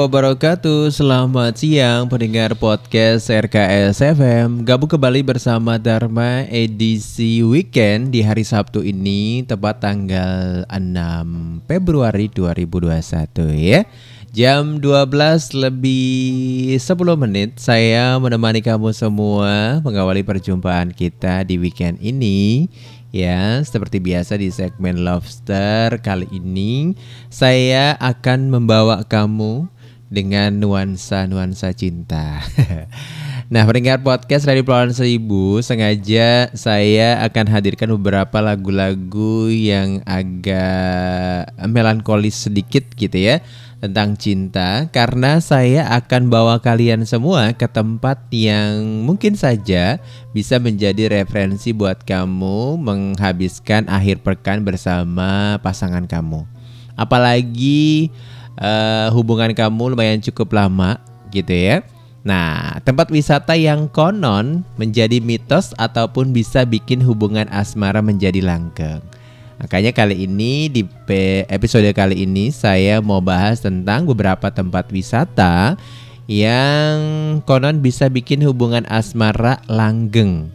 Wabarakatuh. Selamat siang pendengar podcast RKS FM Gabung kembali bersama Dharma edisi weekend di hari Sabtu ini Tepat tanggal 6 Februari 2021 ya. Jam 12 lebih 10 menit Saya menemani kamu semua Mengawali perjumpaan kita di weekend ini Ya, seperti biasa di segmen Lobster kali ini saya akan membawa kamu dengan nuansa-nuansa cinta. nah, pendengar podcast Radio Pulauan Seribu sengaja saya akan hadirkan beberapa lagu-lagu yang agak melankolis sedikit gitu ya tentang cinta karena saya akan bawa kalian semua ke tempat yang mungkin saja bisa menjadi referensi buat kamu menghabiskan akhir pekan bersama pasangan kamu Apalagi eh, hubungan kamu lumayan cukup lama gitu ya. Nah, tempat wisata yang konon menjadi mitos ataupun bisa bikin hubungan asmara menjadi langgeng. Makanya kali ini di episode kali ini saya mau bahas tentang beberapa tempat wisata yang konon bisa bikin hubungan asmara langgeng.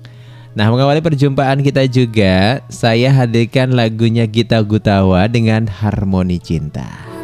Nah, mengawali perjumpaan kita juga, saya hadirkan lagunya Gita Gutawa dengan Harmoni Cinta.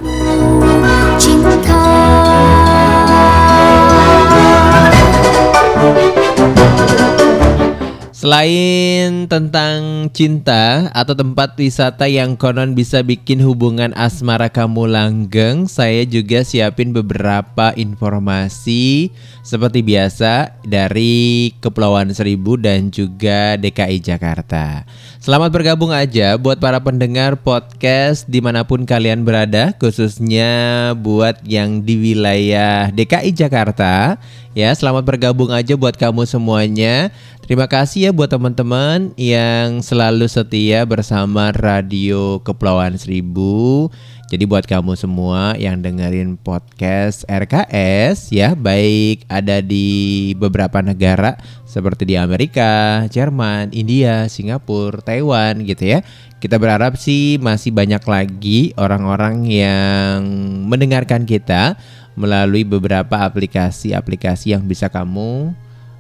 Selain tentang cinta atau tempat wisata yang konon bisa bikin hubungan asmara kamu langgeng, saya juga siapin beberapa informasi seperti biasa dari Kepulauan Seribu dan juga DKI Jakarta. Selamat bergabung aja buat para pendengar podcast di mana pun kalian berada, khususnya buat yang di wilayah DKI Jakarta. Ya, selamat bergabung aja buat kamu semuanya. Terima kasih ya buat teman-teman yang selalu setia bersama Radio Kepulauan Seribu. Jadi buat kamu semua yang dengerin podcast RKS ya, baik ada di beberapa negara seperti di Amerika, Jerman, India, Singapura, Taiwan gitu ya. Kita berharap sih masih banyak lagi orang-orang yang mendengarkan kita melalui beberapa aplikasi-aplikasi yang bisa kamu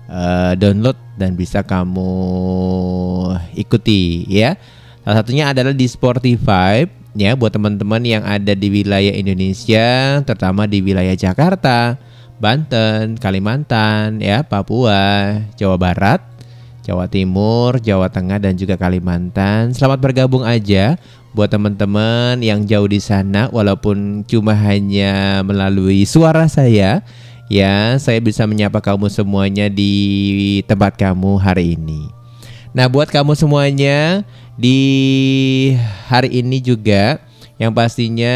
uh, download dan bisa kamu ikuti ya. Salah satunya adalah di Spotify ya buat teman-teman yang ada di wilayah Indonesia, terutama di wilayah Jakarta, Banten, Kalimantan, ya, Papua, Jawa Barat, Jawa Timur, Jawa Tengah dan juga Kalimantan. Selamat bergabung aja buat teman-teman yang jauh di sana walaupun cuma hanya melalui suara saya ya saya bisa menyapa kamu semuanya di tempat kamu hari ini. Nah, buat kamu semuanya di hari ini juga yang pastinya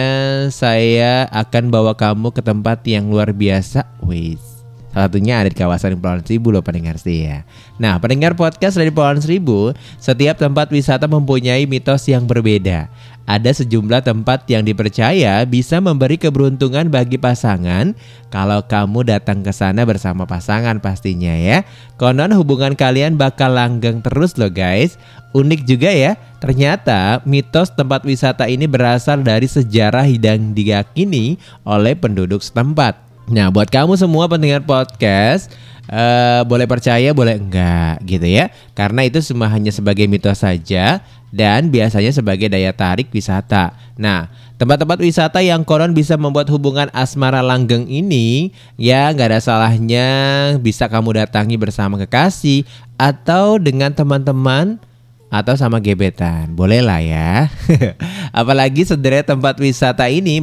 saya akan bawa kamu ke tempat yang luar biasa. Wis. Salah satunya ada di kawasan Kepulauan Seribu loh pendengar setia. Nah, pendengar podcast dari Kepulauan Seribu, setiap tempat wisata mempunyai mitos yang berbeda. Ada sejumlah tempat yang dipercaya bisa memberi keberuntungan bagi pasangan kalau kamu datang ke sana bersama pasangan pastinya ya. Konon hubungan kalian bakal langgeng terus loh guys. Unik juga ya, ternyata mitos tempat wisata ini berasal dari sejarah yang diyakini oleh penduduk setempat. Nah, buat kamu semua pendengar podcast, eh, boleh percaya, boleh enggak gitu ya. Karena itu semua hanya sebagai mitos saja dan biasanya sebagai daya tarik wisata. Nah, tempat-tempat wisata yang konon bisa membuat hubungan asmara langgeng ini ya nggak ada salahnya bisa kamu datangi bersama kekasih atau dengan teman-teman atau sama gebetan. Boleh lah ya. Apalagi sederet tempat wisata ini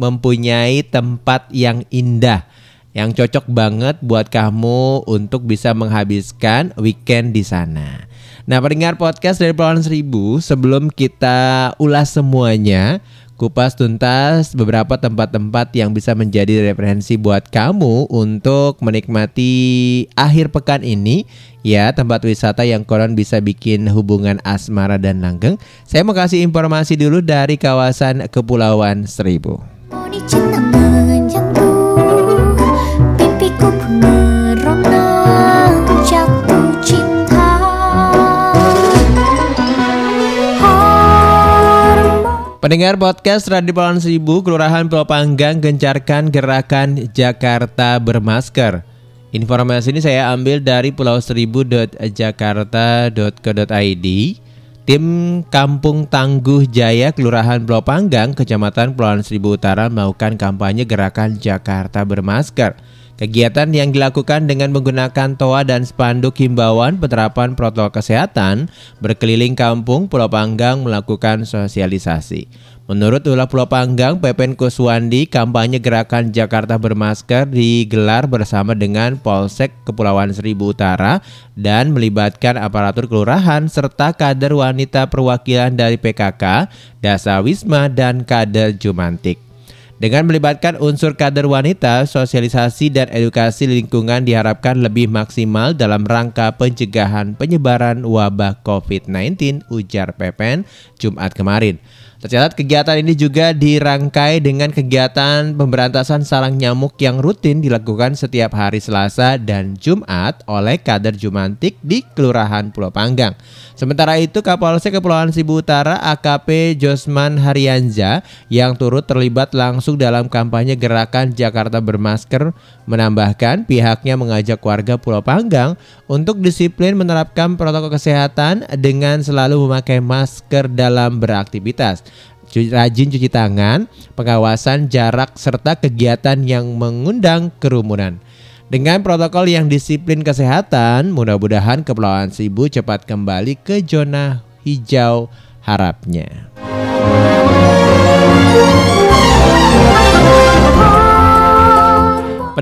mempunyai tempat yang indah yang cocok banget buat kamu untuk bisa menghabiskan weekend di sana. Nah, pendengar podcast dari Pulauan Seribu, sebelum kita ulas semuanya, kupas tuntas beberapa tempat-tempat yang bisa menjadi referensi buat kamu untuk menikmati akhir pekan ini ya tempat wisata yang konon bisa bikin hubungan asmara dan langgeng. Saya mau kasih informasi dulu dari kawasan Kepulauan Seribu. Harmoni Pendengar podcast Radio Pulauan Seribu, Kelurahan Pulau Panggang gencarkan gerakan Jakarta bermasker. Informasi ini saya ambil dari pulau seribu.jakarta.co.id. Tim Kampung Tangguh Jaya Kelurahan Pulau Panggang, Kecamatan Pulauan Seribu Utara melakukan kampanye gerakan Jakarta bermasker. Kegiatan yang dilakukan dengan menggunakan toa dan spanduk himbauan penerapan protokol kesehatan berkeliling kampung Pulau Panggang melakukan sosialisasi. Menurut Ulah Pulau Panggang, Pepen Kuswandi, kampanye gerakan Jakarta bermasker digelar bersama dengan Polsek Kepulauan Seribu Utara dan melibatkan aparatur kelurahan serta kader wanita perwakilan dari PKK, Dasa Wisma, dan kader Jumantik. Dengan melibatkan unsur kader wanita, sosialisasi dan edukasi lingkungan diharapkan lebih maksimal dalam rangka pencegahan penyebaran wabah COVID-19, ujar PPN Jumat kemarin. Tercatat kegiatan ini juga dirangkai dengan kegiatan pemberantasan sarang nyamuk yang rutin dilakukan setiap hari Selasa dan Jumat oleh kader Jumantik di Kelurahan Pulau Panggang. Sementara itu Kapolsek Kepulauan Seribu Utara AKP Josman Haryanza yang turut terlibat langsung dalam kampanye gerakan Jakarta Bermasker menambahkan pihaknya mengajak warga Pulau Panggang untuk disiplin menerapkan protokol kesehatan dengan selalu memakai masker dalam beraktivitas rajin cuci tangan, pengawasan jarak serta kegiatan yang mengundang kerumunan. Dengan protokol yang disiplin kesehatan, mudah-mudahan Kepulauan Seribu cepat kembali ke zona hijau harapnya.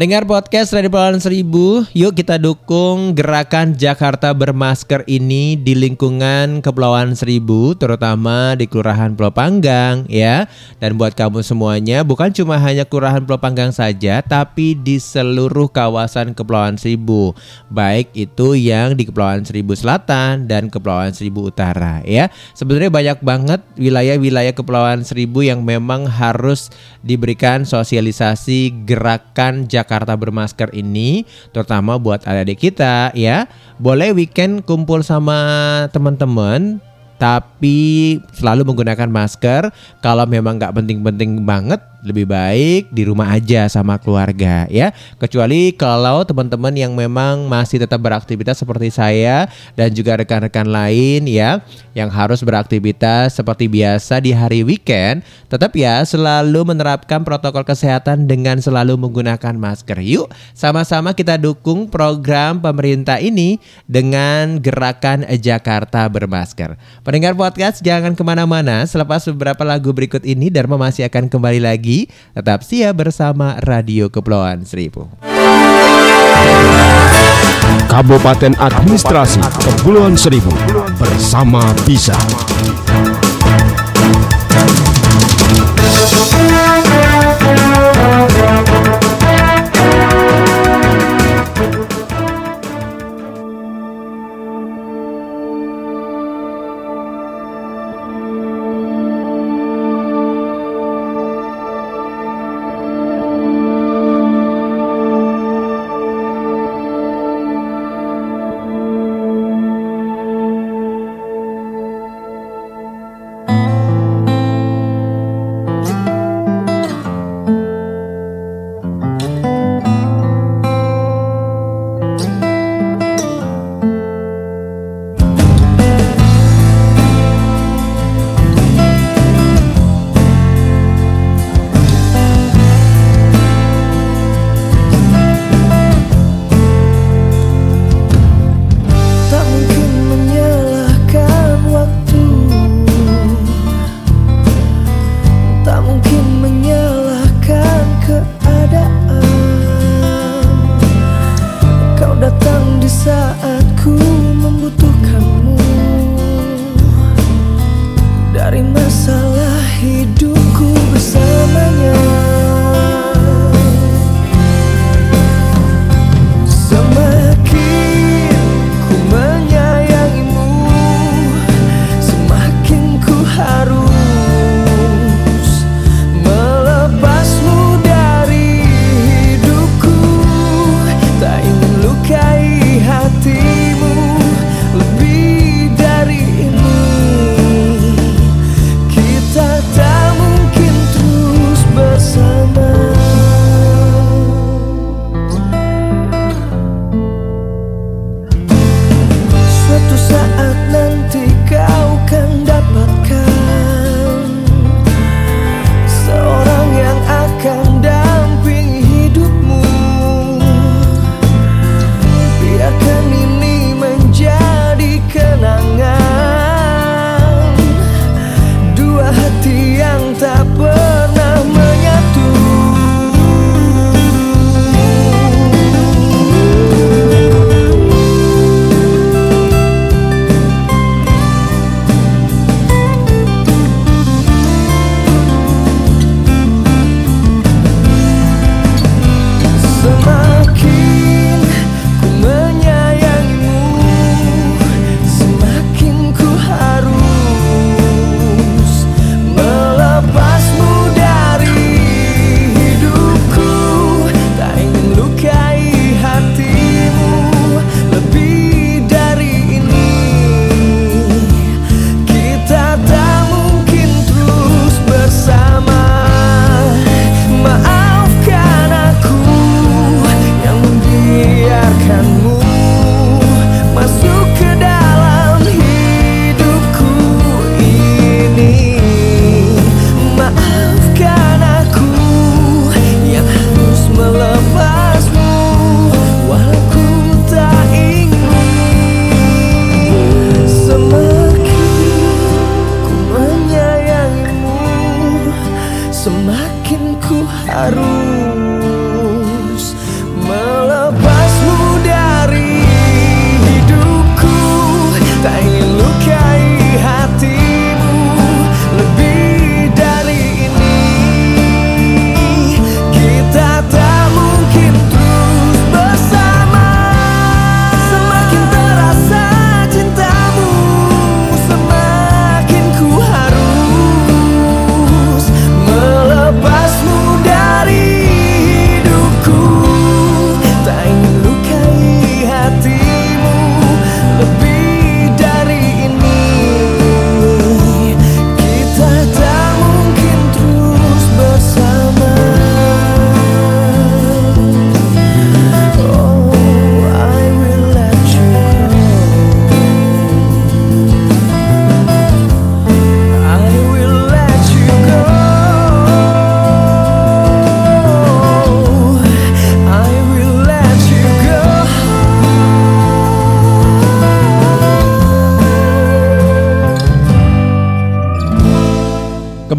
Pendengar podcast Radio Pulauan Seribu, yuk kita dukung gerakan Jakarta Bermasker ini di lingkungan Kepulauan Seribu, terutama di Kelurahan Pulau Panggang ya. Dan buat kamu semuanya, bukan cuma hanya Kelurahan Pulau Panggang saja, tapi di seluruh kawasan Kepulauan Seribu. Baik itu yang di Kepulauan Seribu Selatan dan Kepulauan Seribu Utara ya. Sebenarnya banyak banget wilayah-wilayah Kepulauan Seribu yang memang harus diberikan sosialisasi gerakan Jakarta Jakarta bermasker ini terutama buat adik-adik kita ya. Boleh weekend kumpul sama teman-teman tapi selalu menggunakan masker. Kalau memang nggak penting-penting banget lebih baik di rumah aja sama keluarga ya. Kecuali kalau teman-teman yang memang masih tetap beraktivitas seperti saya dan juga rekan-rekan lain ya yang harus beraktivitas seperti biasa di hari weekend, tetap ya selalu menerapkan protokol kesehatan dengan selalu menggunakan masker. Yuk, sama-sama kita dukung program pemerintah ini dengan gerakan Jakarta bermasker. Pendengar podcast jangan ke mana-mana. Selepas beberapa lagu berikut ini, Dharma masih akan kembali lagi lagi. Tetap siap bersama Radio Kepulauan Seribu. Kabupaten Administrasi Kepulauan Seribu bersama Bisa.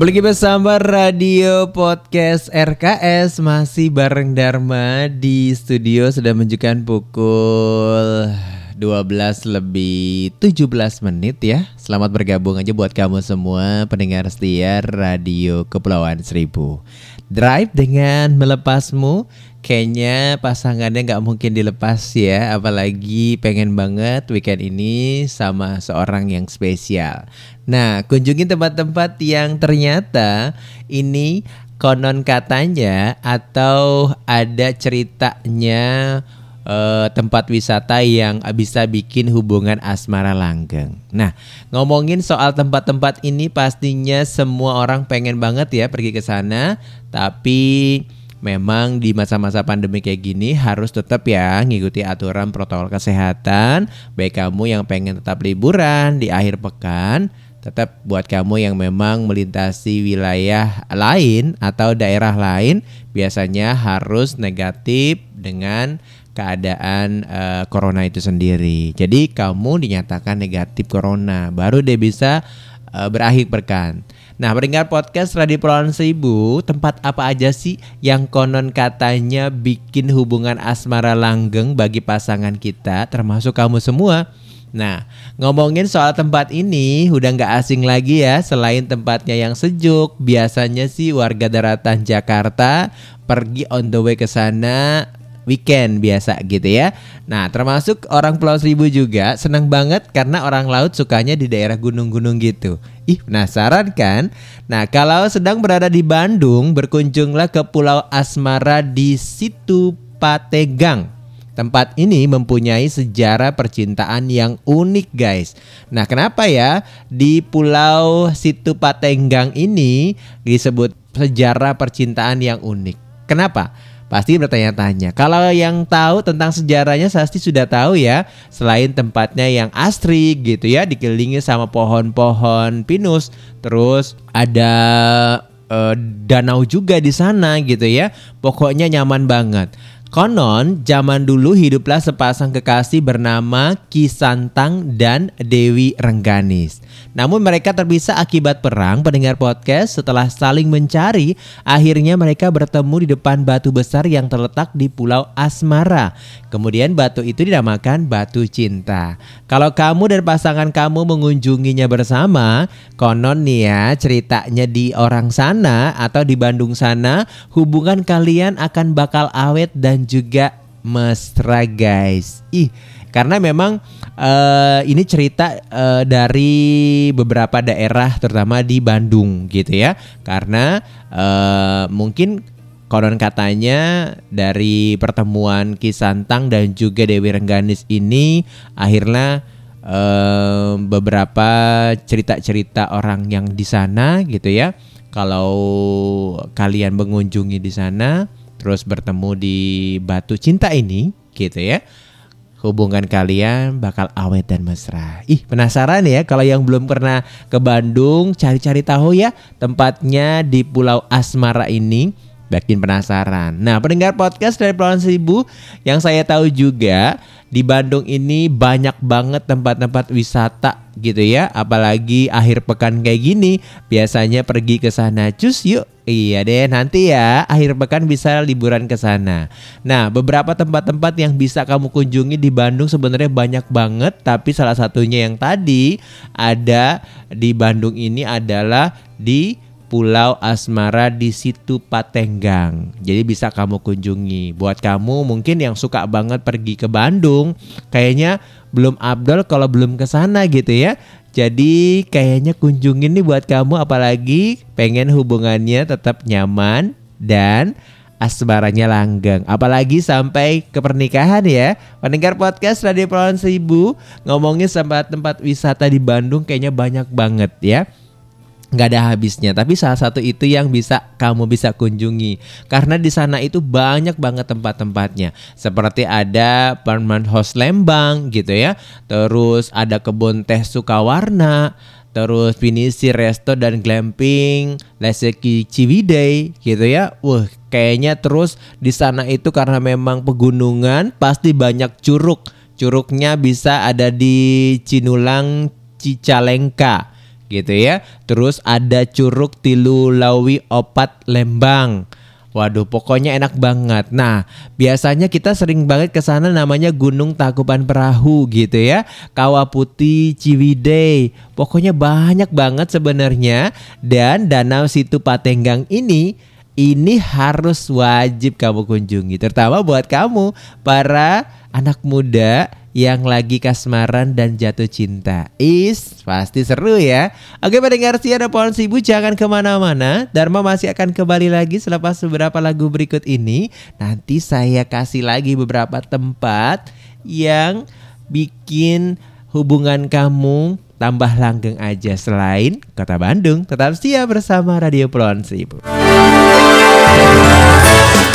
Kembali bersama Radio Podcast RKS Masih bareng Dharma di studio. Sudah menunjukkan pukul 12 lebih 17 menit ya. Selamat bergabung aja buat kamu semua Pendengar setia Radio Kepulauan Seribu Drive dengan melepasmu. Kayaknya pasangannya nggak mungkin dilepas ya Apalagi pengen banget weekend ini sama seorang yang spesial. Nah kunjungi tempat-tempat yang ternyata ini konon katanya Atau ada ceritanya eh, tempat wisata yang bisa bikin hubungan asmara langgeng. Nah, ngomongin soal tempat-tempat ini pastinya semua orang pengen banget ya pergi ke sana, tapi memang di masa-masa pandemi kayak gini harus tetap ya ngikuti aturan protokol kesehatan. Baik kamu yang pengen tetap liburan di akhir pekan, tetap buat kamu yang memang melintasi wilayah lain atau daerah lain biasanya harus negatif dengan keadaan eh, corona itu sendiri. Jadi kamu dinyatakan negatif corona, baru dia bisa eh, berakhir pekan. Nah, pendengar podcast Radio Pulauan Seribu, tempat apa aja sih yang konon katanya bikin hubungan asmara langgeng bagi pasangan kita, termasuk kamu semua? Nah, ngomongin soal tempat ini udah nggak asing lagi ya. Selain tempatnya yang sejuk, biasanya sih warga daratan Jakarta pergi on the way ke sana weekend biasa gitu ya. Nah, termasuk orang Pulau Seribu juga senang banget karena orang laut sukanya di daerah gunung-gunung gitu. Ih, penasaran kan? Nah, kalau sedang berada di Bandung, berkunjunglah ke Pulau Asmara di Situ Pategang. Tempat ini mempunyai sejarah percintaan yang unik guys Nah kenapa ya di pulau Situ Patenggang ini disebut sejarah percintaan yang unik Kenapa? Pasti bertanya-tanya. Kalau yang tahu tentang sejarahnya pasti sudah tahu ya Selain tempatnya yang asri gitu ya Dikelilingi sama pohon-pohon pinus Terus ada eh, danau juga di sana gitu ya. Pokoknya nyaman banget Konon, zaman dulu hiduplah sepasang kekasih bernama Kisantang dan Dewi Rengganis. Namun mereka terpisah akibat perang pendengar podcast setelah saling mencari, akhirnya mereka bertemu di depan batu besar yang terletak di Pulau Asmara. Kemudian batu itu dinamakan Batu Cinta. Kalau kamu dan pasangan kamu mengunjunginya bersama, konon nih ya ceritanya di orang sana atau di Bandung sana, hubungan kalian akan bakal awet dan juga mesra guys. Ih, karena memang eh, ini cerita eh, dari beberapa daerah terutama di Bandung gitu ya. Karena eh, mungkin konon katanya dari pertemuan Kisantang dan juga Dewi Rengganis ini akhirnya eh, beberapa cerita-cerita orang yang di sana gitu ya. Kalau kalian mengunjungi di sana terus bertemu di Batu Cinta ini gitu ya. Hubungan kalian bakal awet dan mesra. Ih, penasaran ya kalau yang belum pernah ke Bandung, cari-cari tahu ya tempatnya di Pulau Asmara ini. Bikin penasaran. Nah, pendengar podcast dari Pulau Seribu yang saya tahu juga di Bandung ini banyak banget tempat-tempat wisata gitu ya. Apalagi akhir pekan kayak gini, biasanya pergi ke sana. Cus yuk. Iya deh, nanti ya akhir pekan bisa liburan ke sana. Nah, beberapa tempat-tempat yang bisa kamu kunjungi di Bandung sebenarnya banyak banget, tapi salah satunya yang tadi ada di Bandung ini adalah di Pulau Asmara di situ Patenggang. Jadi bisa kamu kunjungi. Buat kamu mungkin yang suka banget pergi ke Bandung, kayaknya belum abdol kalau belum ke sana gitu ya. Jadi kayaknya kunjungin nih buat kamu apalagi pengen hubungannya tetap nyaman dan asmaranya langgeng. Apalagi sampai ke pernikahan ya. Pendengar podcast Radio Pulauan Seribu ngomongin tempat-tempat wisata di Bandung kayaknya banyak banget ya nggak ada habisnya. Tapi salah satu itu yang bisa kamu bisa kunjungi. Karena di sana itu banyak banget tempat-tempatnya. Seperti ada Permanent House Lembang gitu ya. Terus ada kebun teh Sukawarna. Terus Finisi Resto dan Glamping. Leseki Ciwidey gitu ya. Wah kayaknya terus di sana itu karena memang pegunungan pasti banyak curug. Curugnya bisa ada di Cinulang Cicalengka gitu ya. Terus ada Curug Tilulawi Opat Lembang. Waduh, pokoknya enak banget. Nah, biasanya kita sering banget ke sana namanya Gunung Takupan Perahu gitu ya. Kawah Putih Ciwidey. Pokoknya banyak banget sebenarnya dan Danau Situ Patenggang ini ini harus wajib kamu kunjungi terutama buat kamu para anak muda yang lagi kasmaran dan jatuh cinta. Is, pasti seru ya. Oke pendengar si ada pohon sibuk jangan ke mana-mana. Dharma masih akan kembali lagi selepas beberapa lagu berikut ini. Nanti saya kasih lagi beberapa tempat yang bikin hubungan kamu tambah langgeng aja selain kota Bandung. Tetap setia bersama Radio Pulauan Seribu.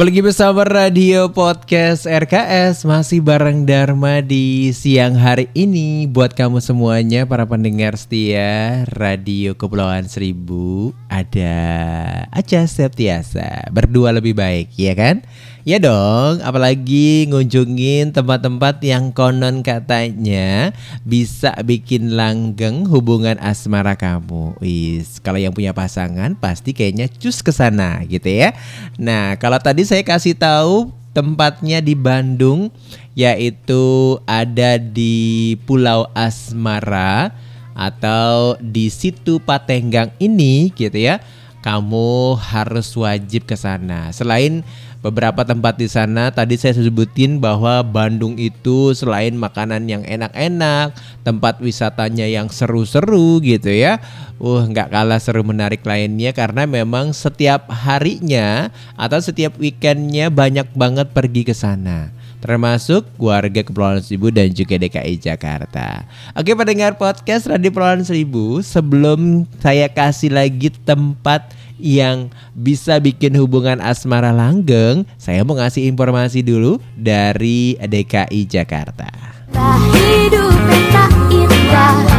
Kembali lagi bersama Radio Podcast RKS Masih bareng Dharma di siang hari ini. Buat kamu semuanya para pendengar setia Radio Kepulauan Seribu Ada Aca Septiasa. Berdua lebih baik ya kan? Ya dong, apalagi ngunjungin tempat-tempat yang konon katanya bisa bikin langgeng hubungan asmara kamu. Wis, kalau yang punya pasangan pasti kayaknya cus ke sana gitu ya. Nah, kalau tadi saya kasih tahu tempatnya di Bandung yaitu ada di Pulau Asmara atau di situ Patenggang ini gitu ya. Kamu harus wajib ke sana. Selain beberapa tempat di sana tadi saya sebutin bahwa Bandung itu selain makanan yang enak-enak, tempat wisatanya yang seru-seru gitu ya. Uh, nggak kalah seru menarik lainnya karena memang setiap harinya atau setiap weekendnya banyak banget pergi ke sana termasuk warga Kepulauan Seribu dan juga DKI Jakarta. Oke pendengar podcast Radio Kepulauan Seribu, sebelum saya kasih lagi tempat yang bisa bikin hubungan asmara langgeng, saya mau ngasih informasi dulu dari DKI Jakarta. Hidup tak indah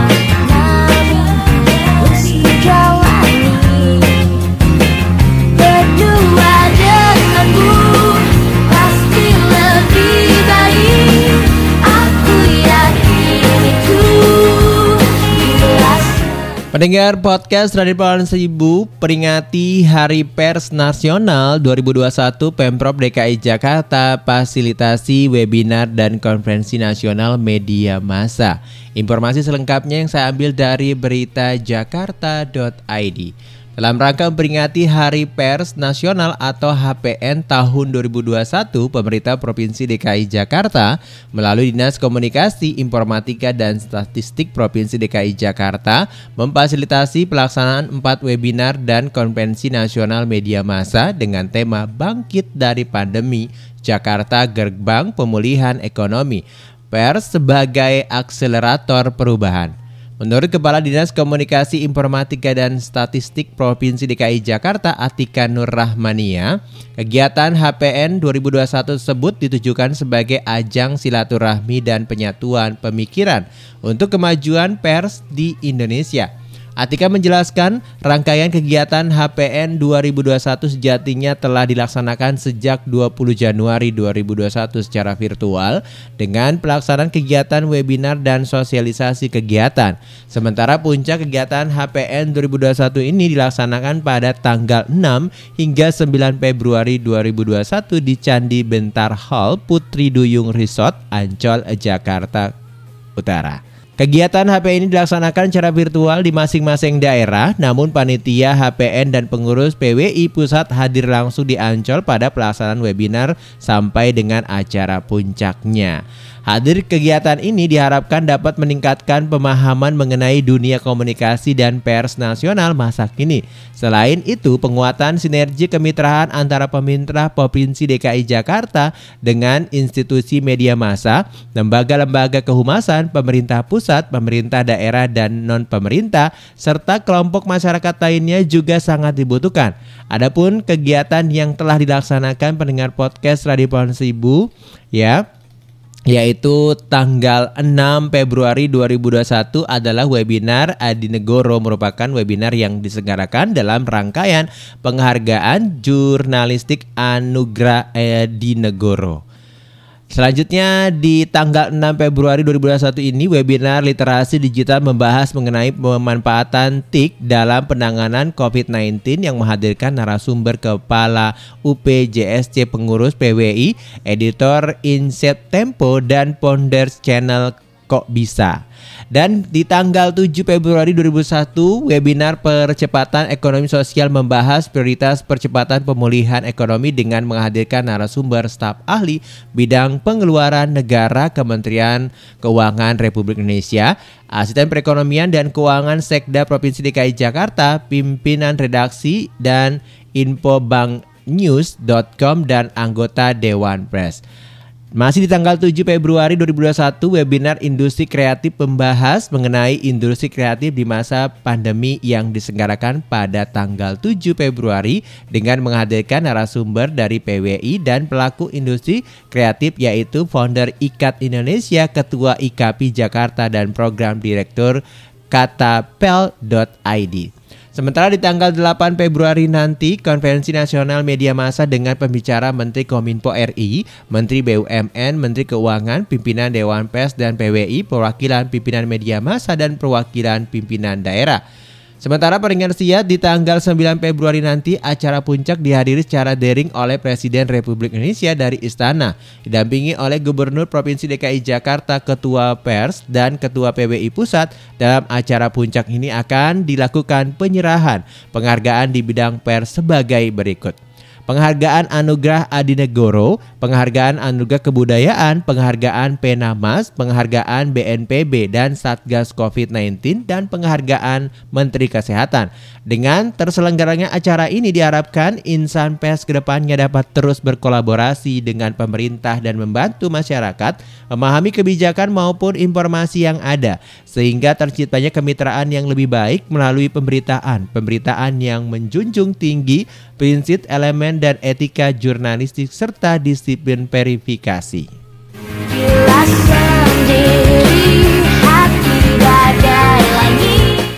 Pendengar podcast Radio Kepulauan Seribu peringati Hari Pers Nasional 2021 Pemprov DKI Jakarta fasilitasi webinar dan konferensi nasional media massa. Informasi selengkapnya yang saya ambil dari berita jakarta.id. Dalam rangka memperingati Hari Pers Nasional atau HPN tahun 2021, pemerintah Provinsi DKI Jakarta melalui Dinas Komunikasi, Informatika dan Statistik Provinsi DKI Jakarta memfasilitasi pelaksanaan empat webinar dan konvensi nasional media massa dengan tema Bangkit dari Pandemi Jakarta Gerbang Pemulihan Ekonomi. Pers sebagai akselerator perubahan. Menurut Kepala Dinas Komunikasi Informatika dan Statistik Provinsi DKI Jakarta Atika Nur Rahmania, kegiatan HPN 2021 tersebut ditujukan sebagai ajang silaturahmi dan penyatuan pemikiran untuk kemajuan pers di Indonesia. Atika menjelaskan rangkaian kegiatan HPN 2021 sejatinya telah dilaksanakan sejak 20 Januari 2021 secara virtual dengan pelaksanaan kegiatan webinar dan sosialisasi kegiatan. Sementara puncak kegiatan HPN 2021 ini dilaksanakan pada tanggal 6 hingga 9 Februari 2021 di Candi Bentar Hall Putri Duyung Resort Ancol, Jakarta Utara. Kegiatan HPN ini dilaksanakan secara virtual di masing-masing daerah, namun panitia HPN dan pengurus PWI pusat hadir langsung di Ancol pada pelaksanaan webinar sampai dengan acara puncaknya. Hadir kegiatan ini diharapkan dapat meningkatkan pemahaman mengenai dunia komunikasi dan pers nasional masa kini. Selain itu, penguatan sinergi kemitraan antara pemerintah Provinsi DKI Jakarta dengan institusi media massa, lembaga-lembaga kehumasan, pemerintah pusat, pemerintah daerah dan non-pemerintah, serta kelompok masyarakat lainnya juga sangat dibutuhkan. Adapun kegiatan yang telah dilaksanakan pendengar podcast Radio Pohon Seribu, ya, yaitu tanggal 6 Februari 2021 adalah webinar Adi Negoro merupakan webinar yang diselenggarakan dalam rangkaian penghargaan jurnalistik Anugerah Adi Negoro. Selanjutnya di tanggal 6 Februari 2021 ini webinar literasi digital membahas mengenai pemanfaatan TIK dalam penanganan COVID-19 yang menghadirkan narasumber kepala UPJSC pengurus PWI, editor Inset Tempo dan founders channel Kok Bisa. Dan di tanggal 7 Februari 2001, webinar percepatan ekonomi sosial membahas prioritas percepatan pemulihan ekonomi dengan menghadirkan narasumber staf ahli bidang pengeluaran negara Kementerian Keuangan Republik Indonesia, Asisten Perekonomian dan Keuangan Sekda Provinsi DKI Jakarta, pimpinan redaksi dan info bank news.com dan anggota Dewan Pers. Masih di tanggal 7 Februari 2021, webinar Industri Kreatif membahas mengenai industri kreatif di masa pandemi yang diselenggarakan pada tanggal 7 Februari dengan menghadirkan narasumber dari PWI dan pelaku industri kreatif yaitu founder IKAT Indonesia, Ketua IKAPI Jakarta dan Program Direktur katapel.id. Sementara di tanggal 8 Februari nanti, Konferensi Nasional Media Massa dengan pembicara Menteri Kominfo RI, Menteri BUMN, Menteri Keuangan, Pimpinan Dewan Pers dan PWI, perwakilan pimpinan media massa dan perwakilan pimpinan daerah. Sementara peringatan siat di tanggal 9 Februari nanti acara puncak dihadiri secara daring oleh Presiden Republik Indonesia dari Istana didampingi oleh Gubernur Provinsi DKI Jakarta, Ketua Pers dan Ketua PBI Pusat. Dalam acara puncak ini akan dilakukan penyerahan penghargaan di bidang pers sebagai berikut. Penghargaan Anugerah Adi Negoro, Penghargaan Anugerah Kebudayaan, Penghargaan Penamas, Penghargaan BNPB dan Satgas COVID-19 dan Penghargaan Menteri Kesehatan. Dengan terselenggaranya acara ini diharapkan insan pers ke depannya dapat terus berkolaborasi dengan pemerintah dan membantu masyarakat memahami kebijakan maupun informasi yang ada sehingga terciptanya kemitraan yang lebih baik melalui pemberitaan, pemberitaan yang menjunjung tinggi prinsip, elemen, dan etika jurnalistik serta disiplin verifikasi. Bila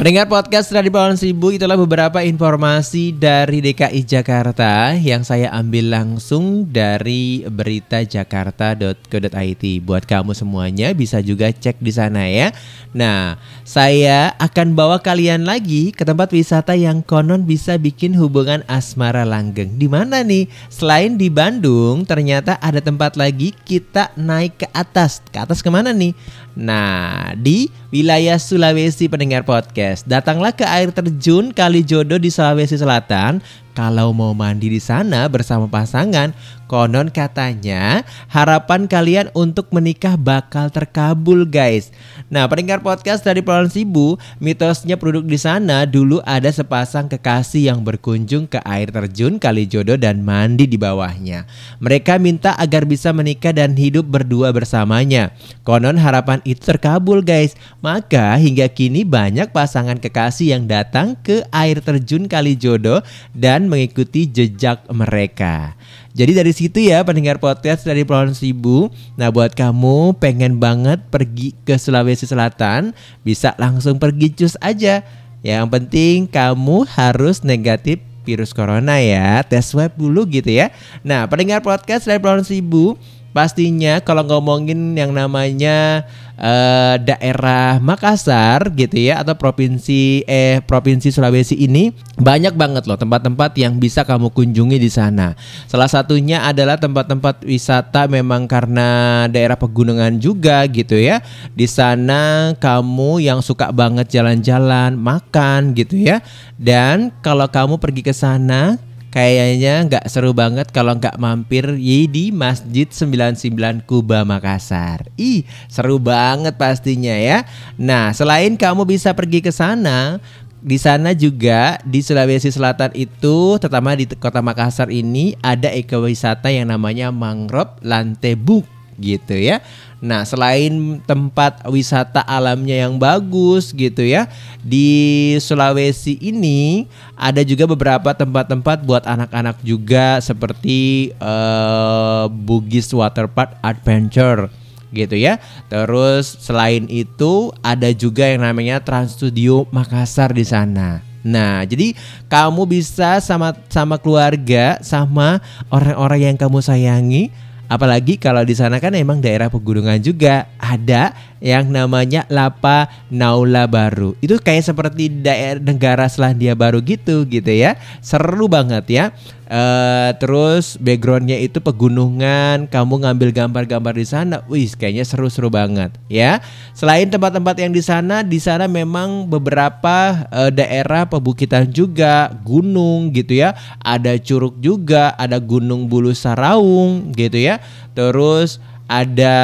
Pendengar podcast Radio Pawon Seribu itulah beberapa informasi dari DKI Jakarta yang saya ambil langsung dari berita jakarta.co.id. Buat kamu semuanya bisa juga cek di sana ya. Nah, saya akan bawa kalian lagi ke tempat wisata yang konon bisa bikin hubungan asmara langgeng. Di mana nih? Selain di Bandung, ternyata ada tempat lagi kita naik ke atas. Ke atas ke mana nih? Nah, di wilayah Sulawesi pendengar podcast. Datanglah ke air terjun Kali Jodo di Sulawesi Selatan. Kalau mau mandi di sana bersama pasangan, konon katanya harapan kalian untuk menikah bakal terkabul, guys. Nah, pendengar podcast dari Pulau Sibu, mitosnya produk di sana dulu ada sepasang kekasih yang berkunjung ke air terjun Kali Jodo dan mandi di bawahnya. Mereka minta agar bisa menikah dan hidup berdua bersamanya. Konon harapan itu terkabul, guys. Maka hingga kini banyak pasangan kekasih yang datang ke air terjun Kali Jodo dan mengikuti jejak mereka. Jadi dari situ ya pendengar podcast dari Pulau Seribu. Nah buat kamu pengen banget pergi ke Sulawesi Selatan, bisa langsung pergi cus aja. Yang penting kamu harus negatif virus corona ya, tes swab dulu gitu ya. Nah pendengar podcast dari Pulau Seribu, pastinya kalau ngomongin yang namanya eh, daerah Makassar gitu ya atau provinsi eh provinsi Sulawesi ini banyak banget loh tempat-tempat yang bisa kamu kunjungi di sana. Salah satunya adalah tempat-tempat wisata memang karena daerah pegunungan juga gitu ya. Di sana kamu yang suka banget jalan-jalan, makan gitu ya. Dan kalau kamu pergi ke sana Kayaknya nggak seru banget kalau nggak mampir yi di Masjid 99 Kuba Makassar. Ih, seru banget pastinya ya. Nah, selain kamu bisa pergi ke sana, di sana juga di Sulawesi Selatan itu, terutama di kota Makassar ini ada ekowisata yang namanya Mangrove Lantebuk gitu ya. Nah, selain tempat wisata alamnya yang bagus gitu ya, di Sulawesi ini ada juga beberapa tempat-tempat buat anak-anak juga seperti eh, Bugis Water Park Adventure gitu ya. Terus selain itu ada juga yang namanya Trans Studio Makassar di sana. Nah, jadi kamu bisa sama sama keluarga, sama orang-orang yang kamu sayangi Apalagi kalau di sana kan emang daerah pegunungan juga ada yang namanya Lapa Naula Baru. Itu kayak seperti daerah negara Selandia Baru gitu gitu ya. Seru banget ya. Eh terus backgroundnya itu pegunungan, kamu ngambil gambar-gambar di sana, wih kayaknya seru-seru banget ya. Selain tempat-tempat yang di sana, di sana memang beberapa eh, daerah pebukitan juga, gunung gitu ya. Ada curug juga, ada Gunung Bulu Saraung gitu ya. Terus ada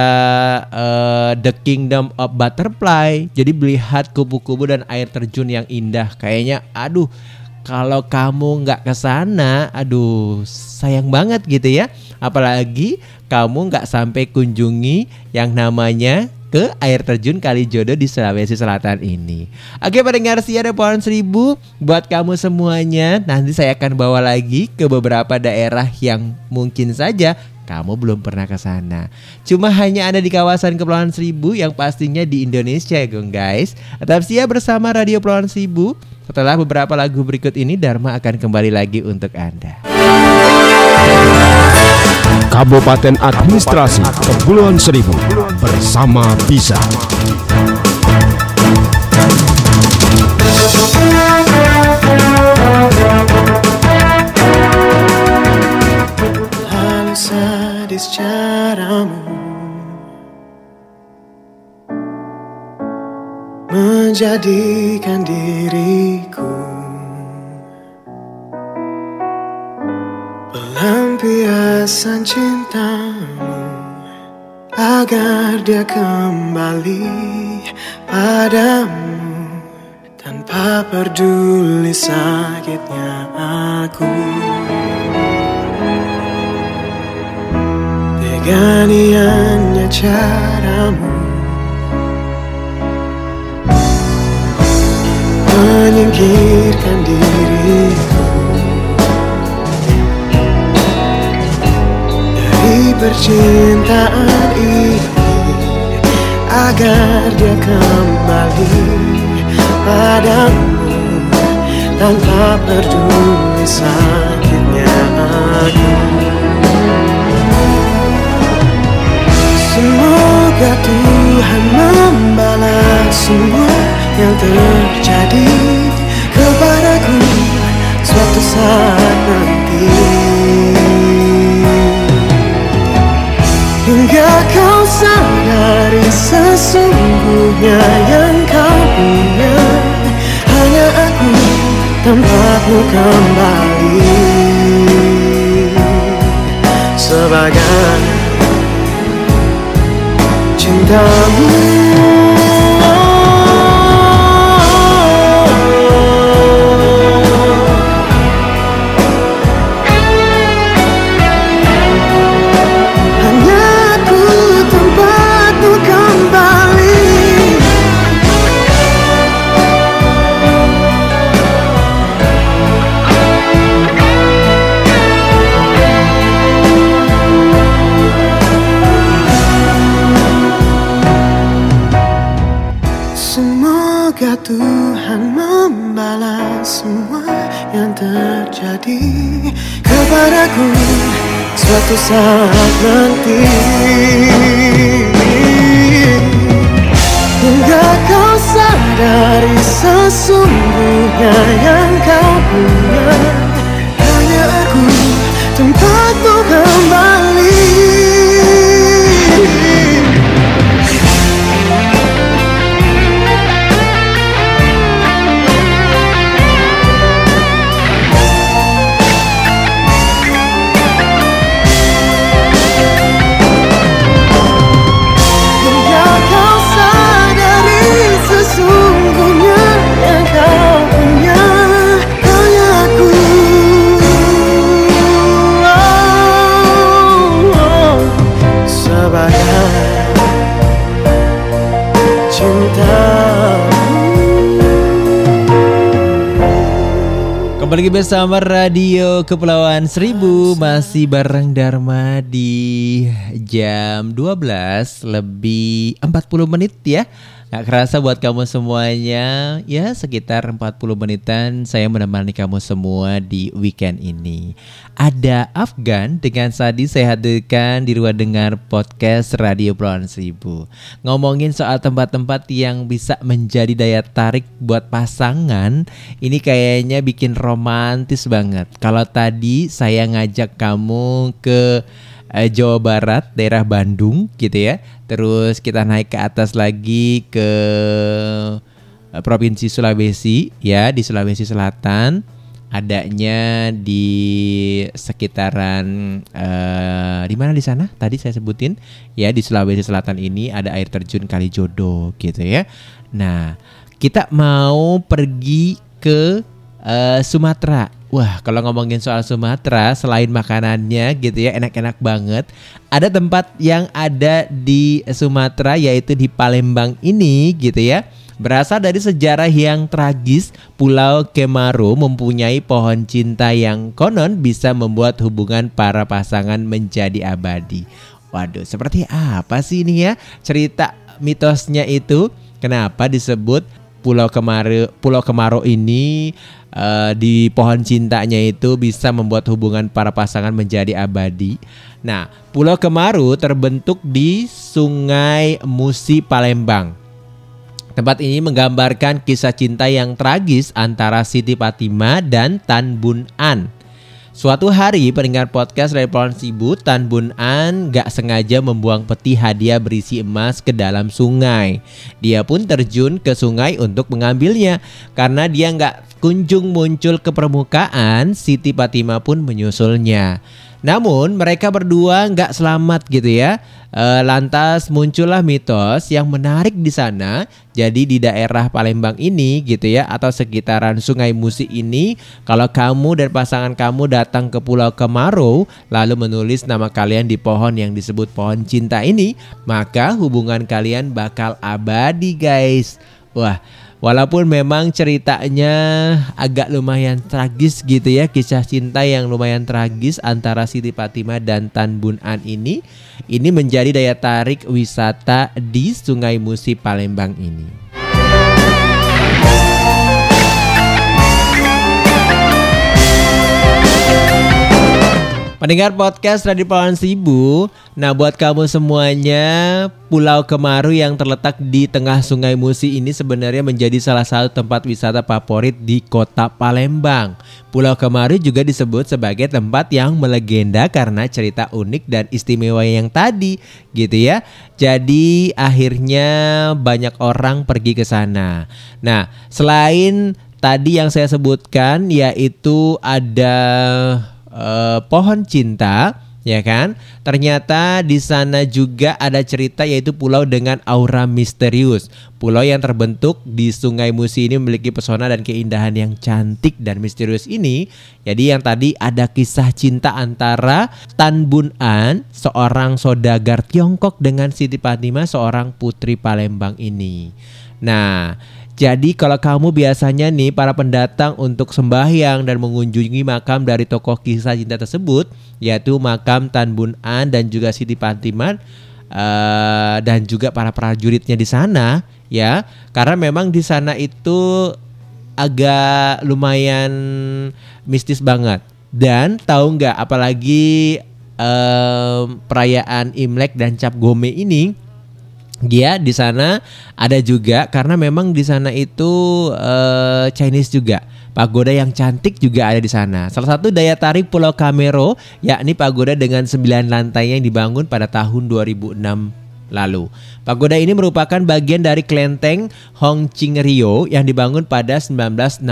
eh, The Kingdom of Butterfly. Jadi melihat kubu-kubu dan air terjun yang indah. Kayaknya aduh Kalau kamu nggak ke sana, aduh sayang banget gitu ya. Apalagi kamu nggak sampai kunjungi yang namanya ke air terjun Kalijodo di Sulawesi Selatan ini. Oke pendengar ada pohon seribu buat kamu semuanya. Nanti saya akan bawa lagi ke beberapa daerah yang mungkin saja kamu belum pernah ke sana. Cuma hanya ada di kawasan Kepulauan Seribu yang pastinya di Indonesia ya guys. Tetap siap bersama Radio Kepulauan Seribu. Setelah beberapa lagu berikut ini Dharma akan kembali lagi untuk Anda. Kabupaten Administrasi Kepulauan Seribu bersama Bisa. Sadis caramu Menjadikan diriku Pelampiasan cintamu Agar dia kembali padamu Tanpa peduli sakitnya aku Teganiannya caramu. Menyingkirkan diriku. Dari percintaan ini Agar dia kembali padamu. Tanpa peduli sakitnya aku Semoga Tuhan membalas semua yang terjadi kepadaku suatu saat nanti. Hingga kau sadari sesungguhnya yang kau punya Hanya aku tempatmu kembali. Sebagai cintamu suatu saat nanti. Hingga kau sadari sesungguhnya yang kau punya Kembali lagi bersama Radio Kepulauan Seribu. Masih bareng Dharma di jam 12 lebih 40 menit ya Gak kerasa buat kamu semuanya. Ya sekitar 40 menitan saya menemani kamu semua di weekend ini. Ada Afgan dengan Sadi saya hadirkan di ruang dengar podcast Radio Kepulauan Seribu. Ngomongin soal tempat-tempat yang bisa menjadi daya tarik buat pasangan Ini kayaknya bikin romantis banget. Kalau tadi saya ngajak kamu ke eh, Jawa Barat, daerah Bandung gitu ya. Terus kita naik ke atas lagi ke eh, Provinsi Sulawesi ya, di Sulawesi Selatan. Adanya di sekitaran eh, di mana di sana? Tadi saya sebutin ya di Sulawesi Selatan ini ada air terjun Kalijodo gitu ya. Nah, kita mau pergi ke eh, Sumatera. Wah, kalau ngomongin soal Sumatera, selain makanannya gitu ya, enak-enak banget. Ada tempat yang ada di Sumatera yaitu di Palembang ini gitu ya. Berasal dari sejarah yang tragis, Pulau Kemaro mempunyai pohon cinta yang konon bisa membuat hubungan para pasangan menjadi abadi. Waduh, seperti apa sih ini ya cerita mitosnya itu? Kenapa disebut Pulau Kemaro Pulau Kemaro ini eh, di pohon cintanya itu bisa membuat hubungan para pasangan menjadi abadi. Nah, Pulau Kemaro terbentuk di Sungai Musi Palembang. Tempat ini menggambarkan kisah cinta yang tragis antara Siti Fatimah dan Tan Bun An. Suatu hari pendengar podcast Pohon Sibu, Tan Bun An gak sengaja membuang peti hadiah berisi emas ke dalam sungai. Dia pun terjun ke sungai untuk mengambilnya. Karena dia nggak kunjung muncul ke permukaan, Siti Fatimah pun menyusulnya. Namun mereka berdua nggak selamat gitu ya. E, lantas muncullah mitos yang menarik di sana. Jadi di daerah Palembang ini gitu ya atau sekitaran Sungai Musi ini, kalau kamu dan pasangan kamu datang ke Pulau Kemarau lalu menulis nama kalian di pohon yang disebut pohon cinta ini, maka hubungan kalian bakal abadi guys. Wah, Walaupun memang ceritanya agak lumayan tragis gitu ya Kisah cinta yang lumayan tragis antara Siti Fatimah dan Tan Bun An ini Ini menjadi daya tarik wisata di Sungai Musi Palembang ini Pendengar podcast Radio Pelawan Sibu Nah buat kamu semuanya Pulau Kemaru yang terletak di tengah sungai Musi ini sebenarnya menjadi salah satu tempat wisata favorit di kota Palembang. Pulau Kemaru juga disebut sebagai tempat yang melegenda karena cerita unik dan istimewa yang tadi gitu ya. Jadi akhirnya banyak orang pergi ke sana. Nah selain tadi yang saya sebutkan yaitu ada eh, pohon cinta ya kan? Ternyata di sana juga ada cerita yaitu pulau dengan aura misterius. Pulau yang terbentuk di Sungai Musi ini memiliki pesona dan keindahan yang cantik dan misterius ini. Jadi yang tadi ada kisah cinta antara Tan Bun An seorang saudagar Tiongkok dengan Siti Fatimah seorang putri Palembang ini. Nah jadi kalau kamu biasanya nih para pendatang untuk sembahyang dan mengunjungi makam dari tokoh kisah cinta tersebut yaitu makam Tan Bun An dan juga Siti Fatimah eh, dan juga para prajuritnya di sana ya. Karena memang di sana itu agak lumayan mistis banget. Dan tahu nggak apalagi em, perayaan Imlek dan Cap Gome ini dia di sana ada juga karena memang di sana itu eh, Chinese juga. Pagoda yang cantik juga ada di sana. Salah satu daya tarik Pulau Kamero yakni pagoda dengan 9 lantai yang dibangun pada tahun 2006 lalu. Pagoda ini merupakan bagian dari kelenteng Hong Ching Rio yang dibangun pada 1962.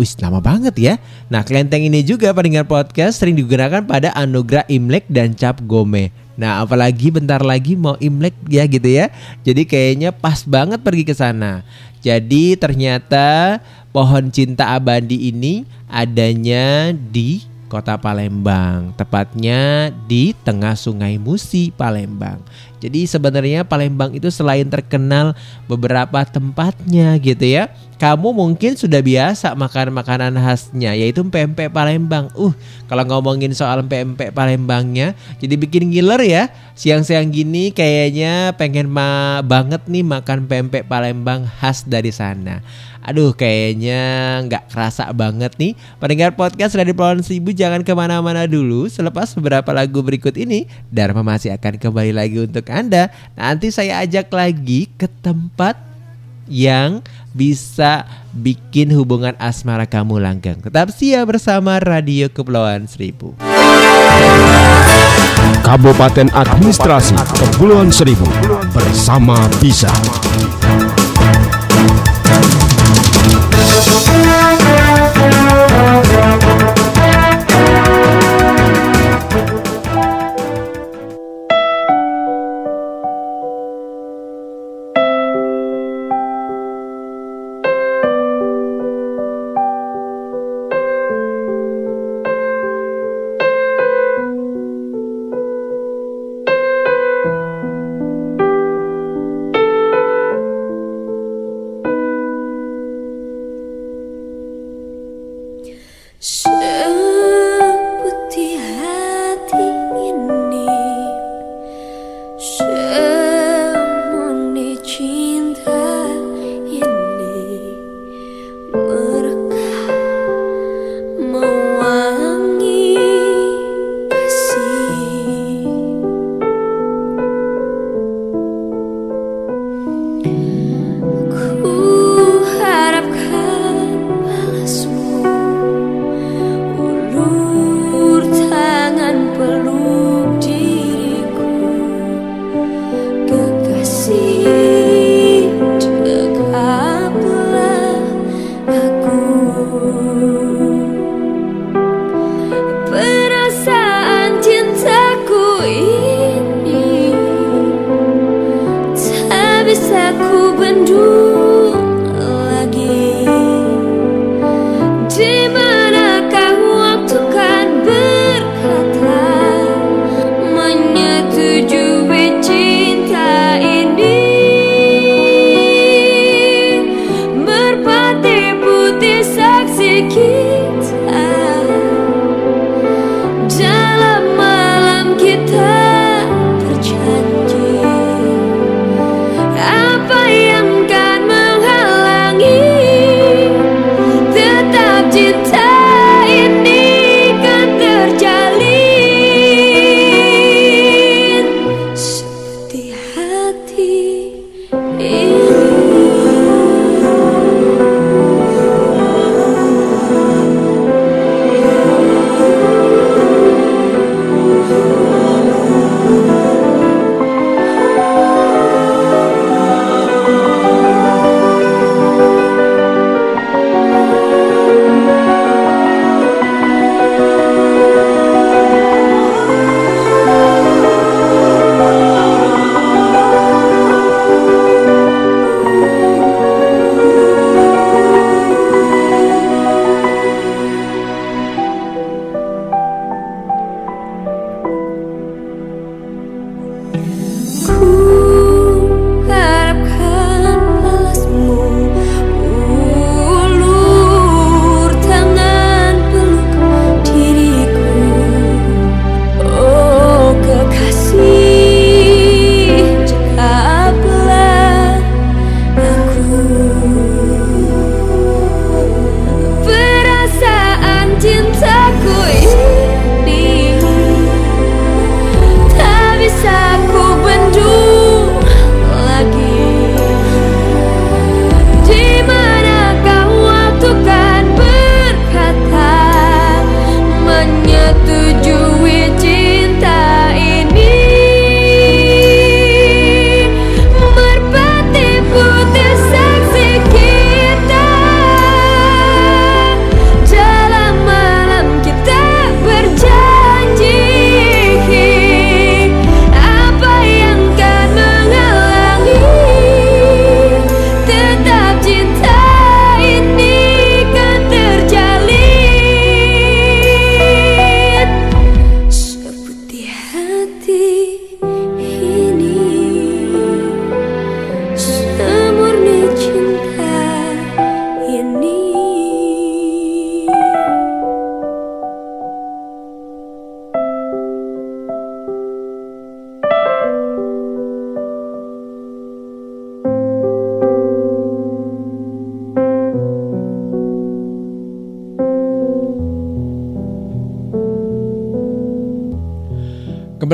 Wih, lama banget ya. Nah, kelenteng ini juga pendengar podcast sering digunakan pada anugerah Imlek dan Cap Gome. Nah, apalagi bentar lagi mau Imlek ya gitu ya. Jadi kayaknya pas banget pergi ke sana. Jadi ternyata pohon cinta abadi ini adanya di Kota Palembang, tepatnya di tengah Sungai Musi, Palembang. Jadi sebenarnya Palembang itu selain terkenal beberapa tempatnya gitu ya. Kamu mungkin sudah biasa makan makanan khasnya yaitu pempek Palembang. Uh, kalau ngomongin soal pempek Palembangnya jadi bikin ngiler ya. Siang-siang gini kayaknya pengen ma banget nih makan pempek Palembang khas dari sana. Aduh kayaknya nggak kerasa banget nih Pendengar podcast dari Pohon Sibu jangan ke mana-mana dulu Selepas beberapa lagu berikut ini Dharma masih akan kembali lagi untuk anda, nanti saya ajak lagi ke tempat yang bisa bikin hubungan asmara kamu langgeng. Tetap siap bersama Radio Kepulauan Seribu. Kabupaten Administrasi Kepulauan Seribu bersama bisa.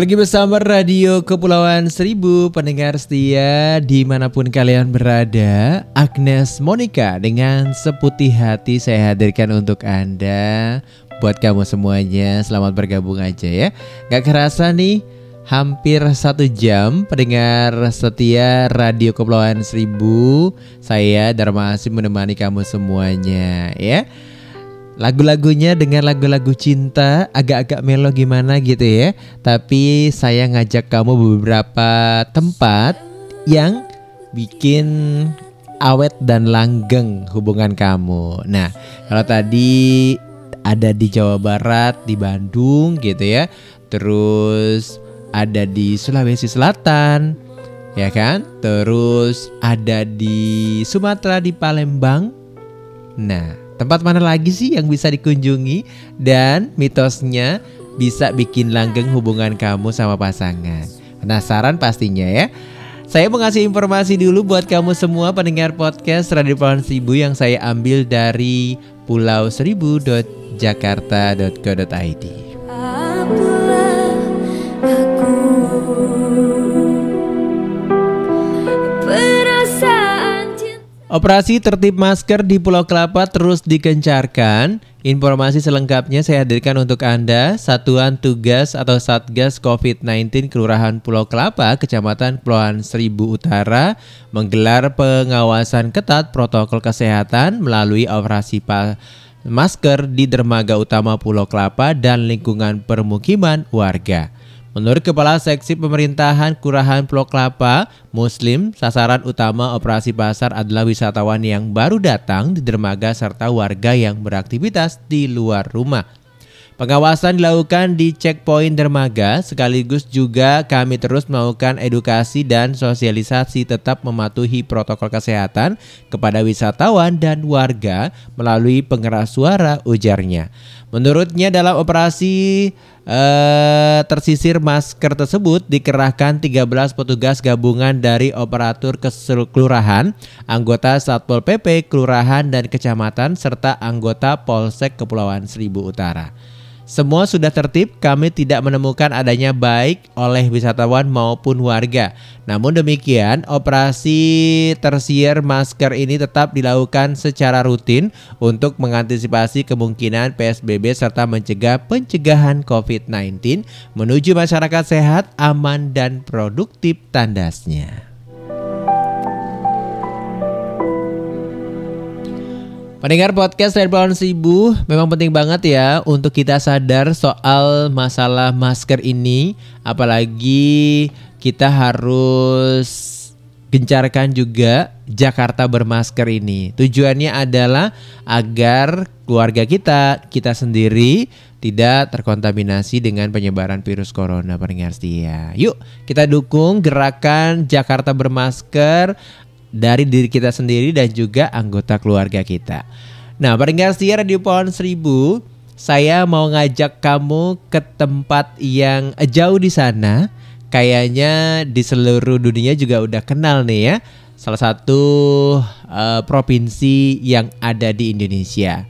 Lagi bersama Radio Kepulauan Seribu Pendengar setia di mana pun kalian berada Agnes Monica dengan seputih hati saya hadirkan untuk Anda. Buat kamu semuanya selamat bergabung aja ya. Gak kerasa nih hampir satu jam pendengar setia Radio Kepulauan Seribu Saya Dharma Asim menemani kamu semuanya ya Lagu-lagunya dengan lagu-lagu cinta agak-agak melo gimana gitu ya. Tapi saya ngajak kamu beberapa tempat yang bikin awet dan langgeng hubungan kamu. Nah, kalau tadi ada di Jawa Barat, di Bandung gitu ya. Terus ada di Sulawesi Selatan, ya kan? Terus ada di Sumatera di Palembang. Nah, Tempat mana lagi sih yang bisa dikunjungi dan mitosnya bisa bikin langgeng hubungan kamu sama pasangan? Penasaran pastinya ya? Saya mau ngasih informasi dulu buat kamu semua pendengar podcast Radio Pulau Seribu yang saya ambil dari pulau seribu.jakarta.co.id. Operasi tertib masker di Pulau Kelapa terus dikencarkan. Informasi selengkapnya saya hadirkan untuk Anda. Satuan Tugas atau Satgas COVID-19 Kelurahan Pulau Kelapa, Kecamatan Kepulauan Seribu Utara menggelar pengawasan ketat protokol kesehatan melalui operasi masker di dermaga utama Pulau Kelapa dan lingkungan permukiman warga. Menurut Kepala Seksi Pemerintahan Kelurahan Pulau Kelapa, Muslim, sasaran utama operasi pasar adalah wisatawan yang baru datang di dermaga serta warga yang beraktivitas di luar rumah. Pengawasan dilakukan di checkpoint dermaga, sekaligus juga kami terus melakukan edukasi dan sosialisasi tetap mematuhi protokol kesehatan kepada wisatawan dan warga melalui pengeras suara ujarnya. Menurutnya dalam operasi eh, tersisir masker tersebut dikerahkan 13 petugas gabungan dari operatur kesel- kelurahan, anggota Satpol PP, kelurahan dan kecamatan serta anggota Polsek Kepulauan Seribu Utara. Semua sudah tertib, kami tidak menemukan adanya baik oleh wisatawan maupun warga. Namun demikian, operasi tersier masker ini tetap dilakukan secara rutin untuk mengantisipasi kemungkinan PSBB serta mencegah pencegahan COVID-19 menuju masyarakat sehat, aman, dan produktif tandasnya. Pendengar podcast dari Pulauan Seribu memang penting banget ya untuk kita sadar soal masalah masker ini apalagi kita harus gencarkan juga Jakarta bermasker ini. Tujuannya adalah agar keluarga kita, kita sendiri tidak terkontaminasi dengan penyebaran virus corona pendengar setia. Yuk kita dukung gerakan Jakarta bermasker dari diri kita sendiri dan juga anggota keluarga kita. Nah, pendengar setia Radio Pohon Seribu, saya mau ngajak kamu ke tempat yang jauh di sana. Kayaknya di seluruh dunia juga udah kenal nih ya. Salah satu eh, provinsi yang ada di Indonesia.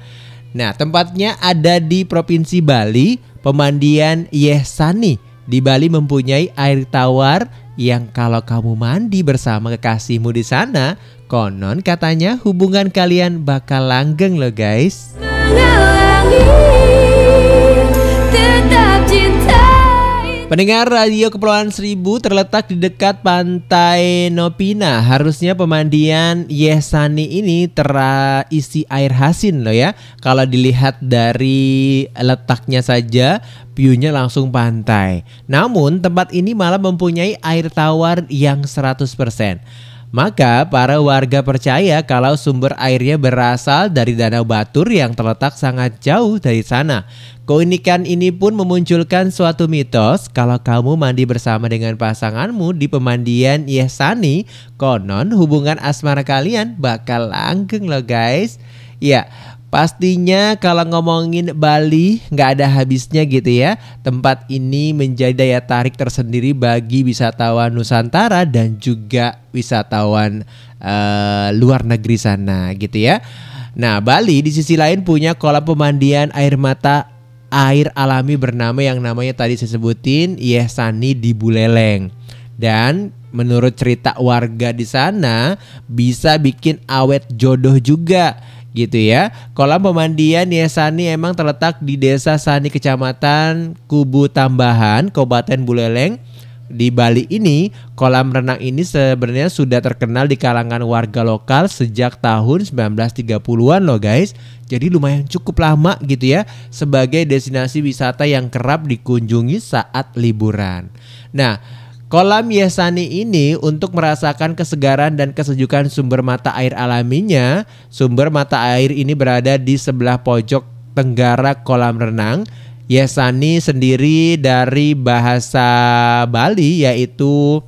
Nah, tempatnya ada di Provinsi Bali, Pemandian Yehsani. Di Bali mempunyai air tawar yang kalau kamu mandi bersama kekasihmu di sana, konon katanya hubungan kalian bakal langgeng loh guys. Menghalangi Pendengar Radio Kepulauan Seribu terletak di dekat pantai Nopina. Harusnya pemandian Yesani ini terisi air hasin loh ya. Kalau dilihat dari letaknya saja, view-nya langsung pantai. Namun tempat ini malah mempunyai air tawar yang 100%. Maka para warga percaya kalau sumber airnya berasal dari Danau Batur yang terletak sangat jauh dari sana. Keunikan ini pun memunculkan suatu mitos kalau kamu mandi bersama dengan pasanganmu di pemandian Yesani, konon hubungan asmara kalian bakal langgeng loh guys. Ya, Pastinya kalau ngomongin Bali nggak ada habisnya gitu ya. Tempat ini menjadi daya tarik tersendiri bagi wisatawan Nusantara dan juga wisatawan eh, luar negeri sana gitu ya. Nah Bali di sisi lain punya kolam pemandian air mata air alami bernama yang namanya tadi saya sebutin Yesani di Buleleng. Dan menurut cerita warga di sana bisa bikin awet jodoh juga gitu ya. Kolam pemandian Yesani emang terletak di Desa Sani Kecamatan Kubu Tambahan, Kabupaten Buleleng. Di Bali ini, kolam renang ini sebenarnya sudah terkenal di kalangan warga lokal sejak tahun 1930-an loh guys. Jadi lumayan cukup lama gitu ya sebagai destinasi wisata yang kerap dikunjungi saat liburan. Nah, Kolam Yesani ini untuk merasakan kesegaran dan kesejukan sumber mata air alaminya, sumber mata air ini berada di sebelah pojok tenggara kolam renang. Yesani sendiri dari bahasa Bali yaitu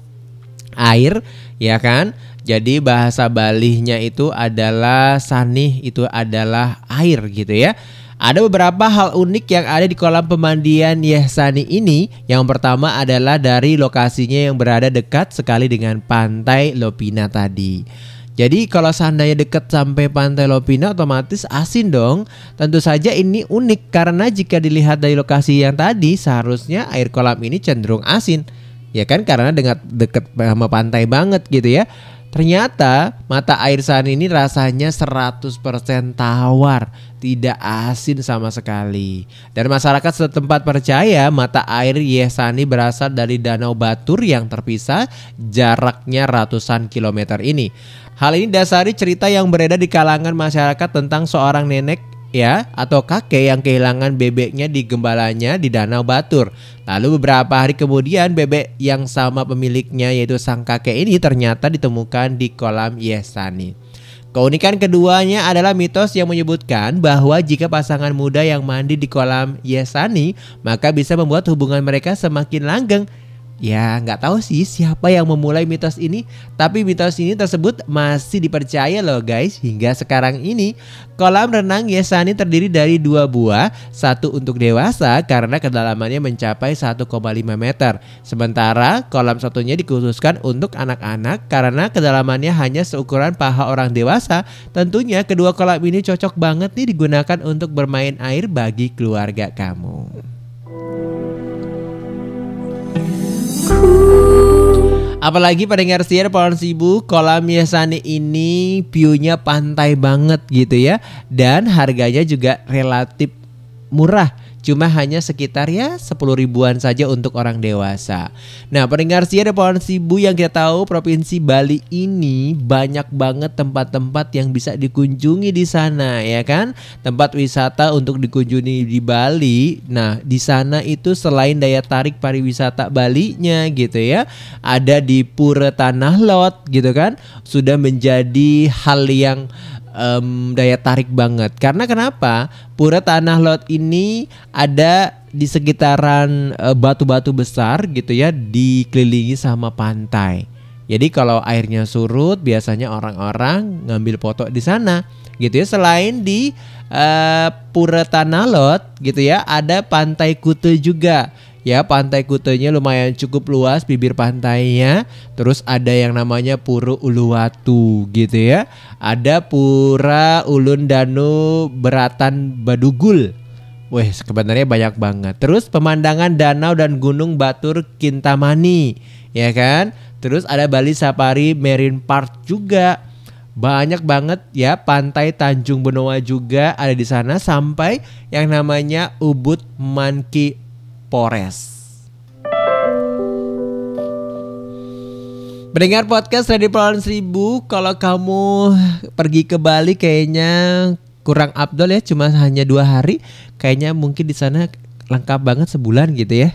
air, ya kan? Jadi bahasa Balinya itu adalah sanih itu adalah air gitu ya. Ada beberapa hal unik yang ada di kolam pemandian Yehsani ini. Yang pertama adalah dari lokasinya yang berada dekat sekali dengan pantai Lopina tadi. Jadi kalau seandainya dekat sampai pantai Lopina otomatis asin dong. Tentu saja ini unik karena jika dilihat dari lokasi yang tadi seharusnya air kolam ini cenderung asin. Ya kan karena dengan dekat sama pantai banget gitu ya. Ternyata mata air sani ini rasanya 100% tawar, tidak asin sama sekali. Dan masyarakat setempat percaya mata air Yesani berasal dari danau Batur yang terpisah jaraknya ratusan kilometer ini. Hal ini dasari cerita yang beredar di kalangan masyarakat tentang seorang nenek ya atau kakek yang kehilangan bebeknya di gembalanya di Danau Batur. Lalu beberapa hari kemudian bebek yang sama pemiliknya yaitu sang kakek ini ternyata ditemukan di kolam Yesani. Keunikan keduanya adalah mitos yang menyebutkan bahwa jika pasangan muda yang mandi di kolam Yesani maka bisa membuat hubungan mereka semakin langgeng Ya nggak tahu sih siapa yang memulai mitos ini Tapi mitos ini tersebut masih dipercaya loh guys Hingga sekarang ini. Kolam renang Yesani terdiri dari dua buah Satu untuk dewasa karena kedalamannya mencapai 1,5 meter. Sementara kolam satunya dikhususkan untuk anak-anak Karena kedalamannya hanya seukuran paha orang dewasa. Tentunya kedua kolam ini cocok banget nih digunakan untuk bermain air bagi keluarga kamu Apalagi pendengar setir pohon sibu kolam Yasani ini view-nya pantai banget gitu ya. Dan harganya juga relatif murah cuma hanya sekitar ya 10 ribuan saja untuk orang dewasa. Nah, pendengar setia pohon sibu yang kita tahu provinsi Bali ini banyak banget tempat-tempat yang bisa dikunjungi di sana ya kan? Tempat wisata untuk dikunjungi di Bali. Nah, di sana itu selain daya tarik pariwisata Balinya gitu ya, ada di Pura Tanah Lot gitu kan, sudah menjadi hal yang um, daya tarik banget. Karena kenapa? Pura Tanah Lot ini ada di sekitaran uh, batu-batu besar gitu ya, dikelilingi sama pantai. Jadi kalau airnya surut, biasanya orang-orang ngambil foto di sana, gitu ya. Selain di uh, Pura Tanah Lot, gitu ya, ada Pantai Kute juga ya pantai Kutenya lumayan cukup luas bibir pantainya. Terus ada yang namanya Pura Uluwatu gitu ya. Ada Pura Ulun Danu Beratan Badugul. Wih sebenarnya banyak banget. Terus pemandangan danau dan gunung Batur Kintamani Ya kan? Terus ada Bali Safari Marine Park juga. Banyak banget ya pantai Tanjung Benoa juga ada di sana sampai yang namanya Ubud Monkey Forest. Mendengar podcast Radio Pulauan Seribu, kalau kamu pergi ke Bali kayaknya kurang abdol ya, cuma hanya dua hari. Kayaknya mungkin di sana lengkap banget sebulan gitu ya.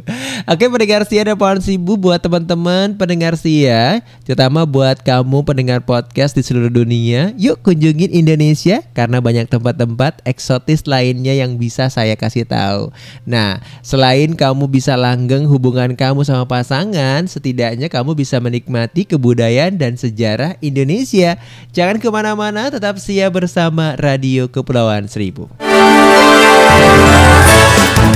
Oke pendengar Sia ada pohon sibu buat teman-teman pendengar Sia, terutama buat kamu pendengar podcast di seluruh dunia. Yuk kunjungin Indonesia karena banyak tempat-tempat eksotis lainnya yang bisa saya kasih tahu. Nah, selain kamu bisa langgeng hubungan kamu sama pasangan, setidaknya kamu bisa menikmati kebudayaan dan sejarah Indonesia. Jangan ke mana-mana, tetap Sia bersama Radio Kepulauan Seribu.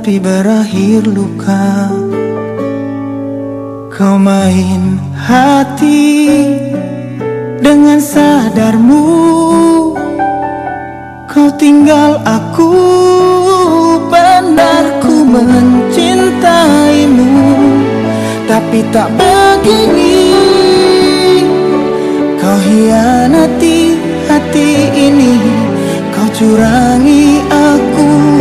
Tapi berakhir luka. Kau main hati Dengan sadarmu. Kau tinggal aku Benar ku mencintaimu. Tapi tak begini Kau hianati hati ini. Kau curangi aku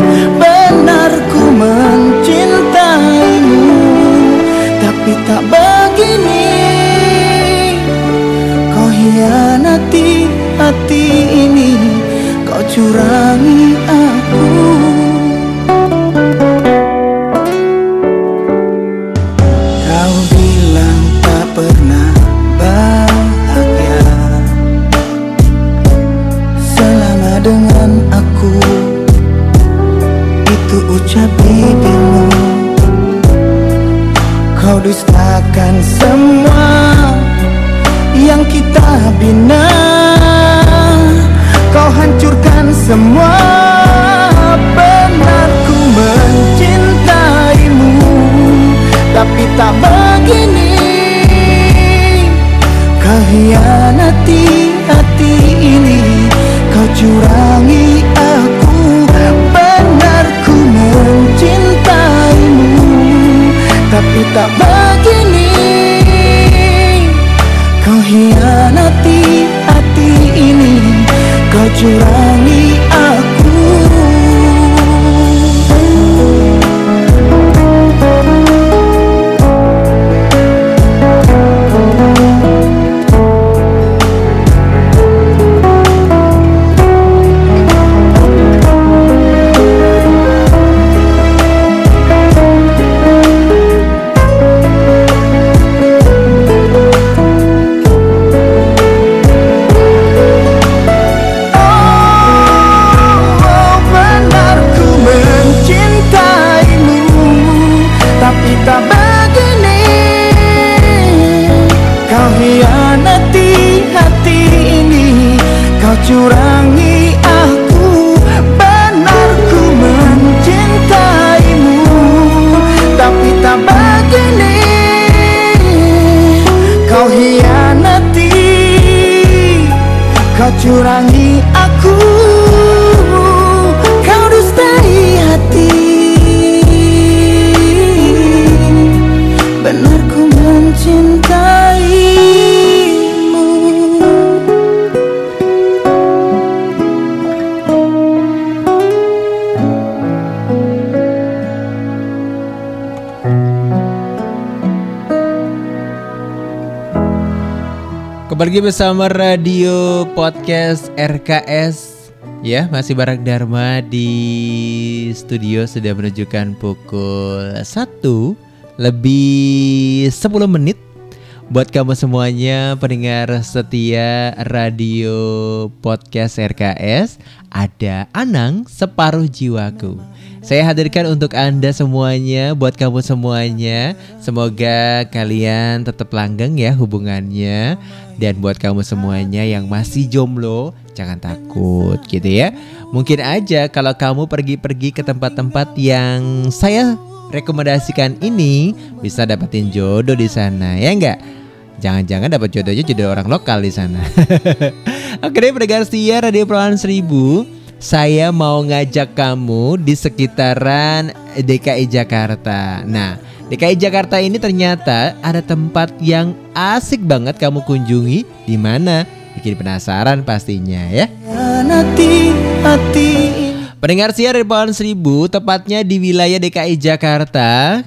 tak begini. Kau hianati hati ini Kau curangi aku. Kau tak pernah bahagia. Selama dengan aku Itu ucap dustakan semua Yang kita bina. Kau hancurkan semua. Benar ku mencintaimu. Tapi tak begini. Kau hati ini. Kau curangi aku. Benar ku mencintaimu. Tapi tak begini Kau curangi aku Curangi aku Benar ku mencintaimu. Tapi tak begini Kau hianati Kau curangi Kembali bersama radio podcast RKS Ya masih bareng Dharma di studio sudah menunjukkan pukul 1 lebih 10 menit. Buat kamu semuanya pendengar setia radio podcast RKS Ada Anang separuh jiwaku Saya hadirkan untuk anda semuanya Buat kamu semuanya Semoga kalian tetap langgeng ya hubungannya Dan buat kamu semuanya yang masih jomblo Jangan takut gitu ya Mungkin aja kalau kamu pergi-pergi ke tempat-tempat yang saya rekomendasikan ini Bisa dapetin jodoh di sana ya enggak? Jangan-jangan dapat jodohnya jodoh orang lokal di sana. Oke deh pendengar setia Radio Pulauan Seribu Saya mau ngajak kamu di sekitaran DKI Jakarta. Nah DKI Jakarta ini ternyata ada tempat yang asik banget kamu kunjungi. Di mana? Bikin penasaran pastinya ya. Hati. Ini Pendengar siar dari Seribu, tepatnya di wilayah DKI Jakarta,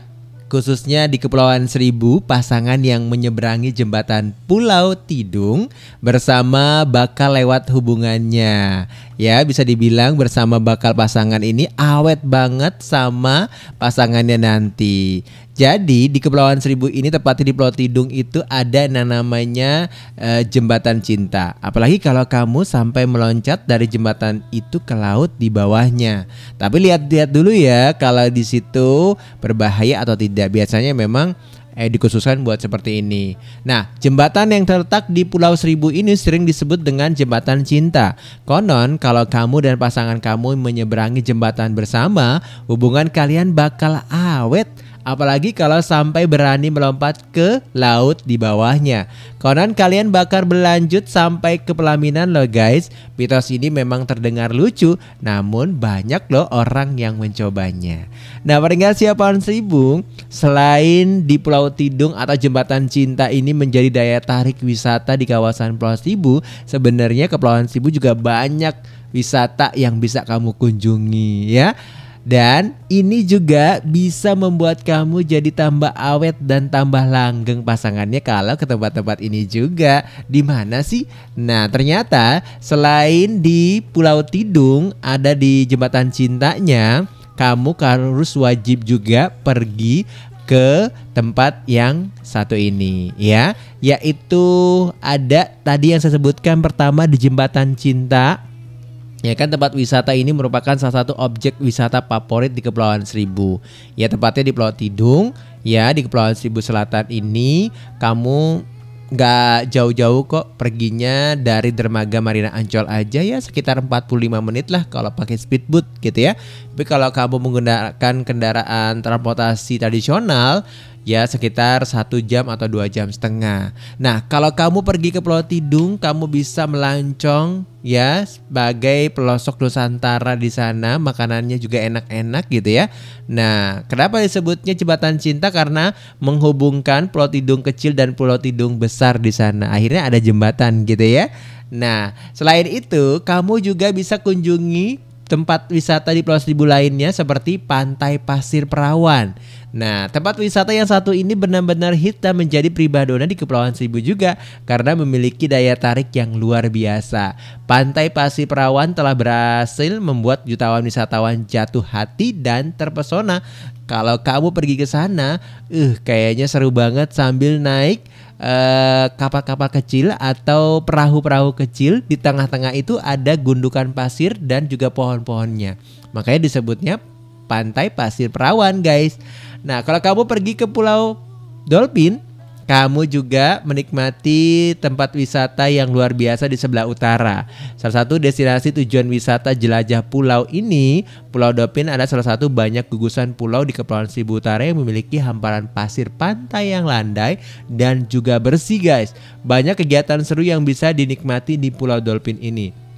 khususnya di Kepulauan Seribu, pasangan yang menyeberangi jembatan Pulau Tidung bersama bakal lewat hubungannya. Ya, bisa dibilang bersama bakal pasangan ini awet banget sama pasangannya nanti. Jadi di Kepulauan Seribu ini tepatnya di Pulau Tidung itu ada yang namanya eh, jembatan cinta. Apalagi kalau kamu sampai meloncat dari jembatan itu ke laut di bawahnya. Tapi lihat-lihat dulu ya kalau di situ berbahaya atau tidak. Biasanya memang eh dikhususkan buat seperti ini. Nah, jembatan yang terletak di Pulau Seribu ini sering disebut dengan jembatan cinta. Konon kalau kamu dan pasangan kamu menyeberangi jembatan bersama, hubungan kalian bakal awet Apalagi kalau sampai berani melompat ke laut di bawahnya. Konon kalian bakal berlanjut sampai ke pelaminan loh guys. Mitos ini memang terdengar lucu, namun banyak loh orang yang mencobanya. Nah, pendengar siapaan seribu, selain di Pulau Tidung atau Jembatan Cinta ini menjadi daya tarik wisata di kawasan Pulau Seribu, sebenarnya Kepulauan Seribu juga banyak wisata yang bisa kamu kunjungi ya. Dan ini juga bisa membuat kamu jadi tambah awet dan tambah langgeng pasangannya kalau ke tempat-tempat ini juga. Di mana sih? Nah, ternyata selain di Pulau Tidung ada di Jembatan Cintanya, kamu harus wajib juga pergi ke tempat yang satu ini ya yaitu ada tadi yang saya sebutkan pertama di jembatan cinta Ya kan tempat wisata ini merupakan salah satu objek wisata favorit di Kepulauan Seribu. Ya tepatnya di Pulau Tidung. Ya di Kepulauan Seribu Selatan ini kamu nggak jauh-jauh kok perginya dari dermaga Marina Ancol aja ya sekitar 45 menit lah kalau pakai speedboat gitu ya. Tapi kalau kamu menggunakan kendaraan transportasi tradisional ya sekitar satu jam atau dua jam setengah. Nah kalau kamu pergi ke Pulau Tidung, kamu bisa melancong ya sebagai pelosok Nusantara di sana, makanannya juga enak-enak gitu ya. Nah kenapa disebutnya jembatan cinta karena menghubungkan Pulau Tidung kecil dan Pulau Tidung besar di sana. Akhirnya ada jembatan gitu ya. Nah selain itu kamu juga bisa kunjungi tempat wisata di Pulau Seribu lainnya seperti Pantai Pasir Perawan. Nah, tempat wisata yang satu ini benar-benar hit dan menjadi pribadona di Kepulauan Seribu juga karena memiliki daya tarik yang luar biasa. Pantai Pasir Perawan telah berhasil membuat jutawan wisatawan jatuh hati dan terpesona. Kalau kamu pergi ke sana, uh kayaknya seru banget sambil naik eh, kapal-kapal kecil atau perahu-perahu kecil di tengah-tengah itu ada gundukan pasir dan juga pohon-pohonnya. Makanya disebutnya Pantai Pasir Perawan, guys. Nah, kalau kamu pergi ke Pulau Dolphin, kamu juga menikmati tempat wisata yang luar biasa di sebelah utara. Salah satu destinasi tujuan wisata jelajah pulau ini, Pulau Dolphin ada salah satu banyak gugusan pulau di Kepulauan Seribu Utara yang memiliki hamparan pasir pantai yang landai dan juga bersih guys. Banyak kegiatan seru yang bisa dinikmati di Pulau Dolphin ini.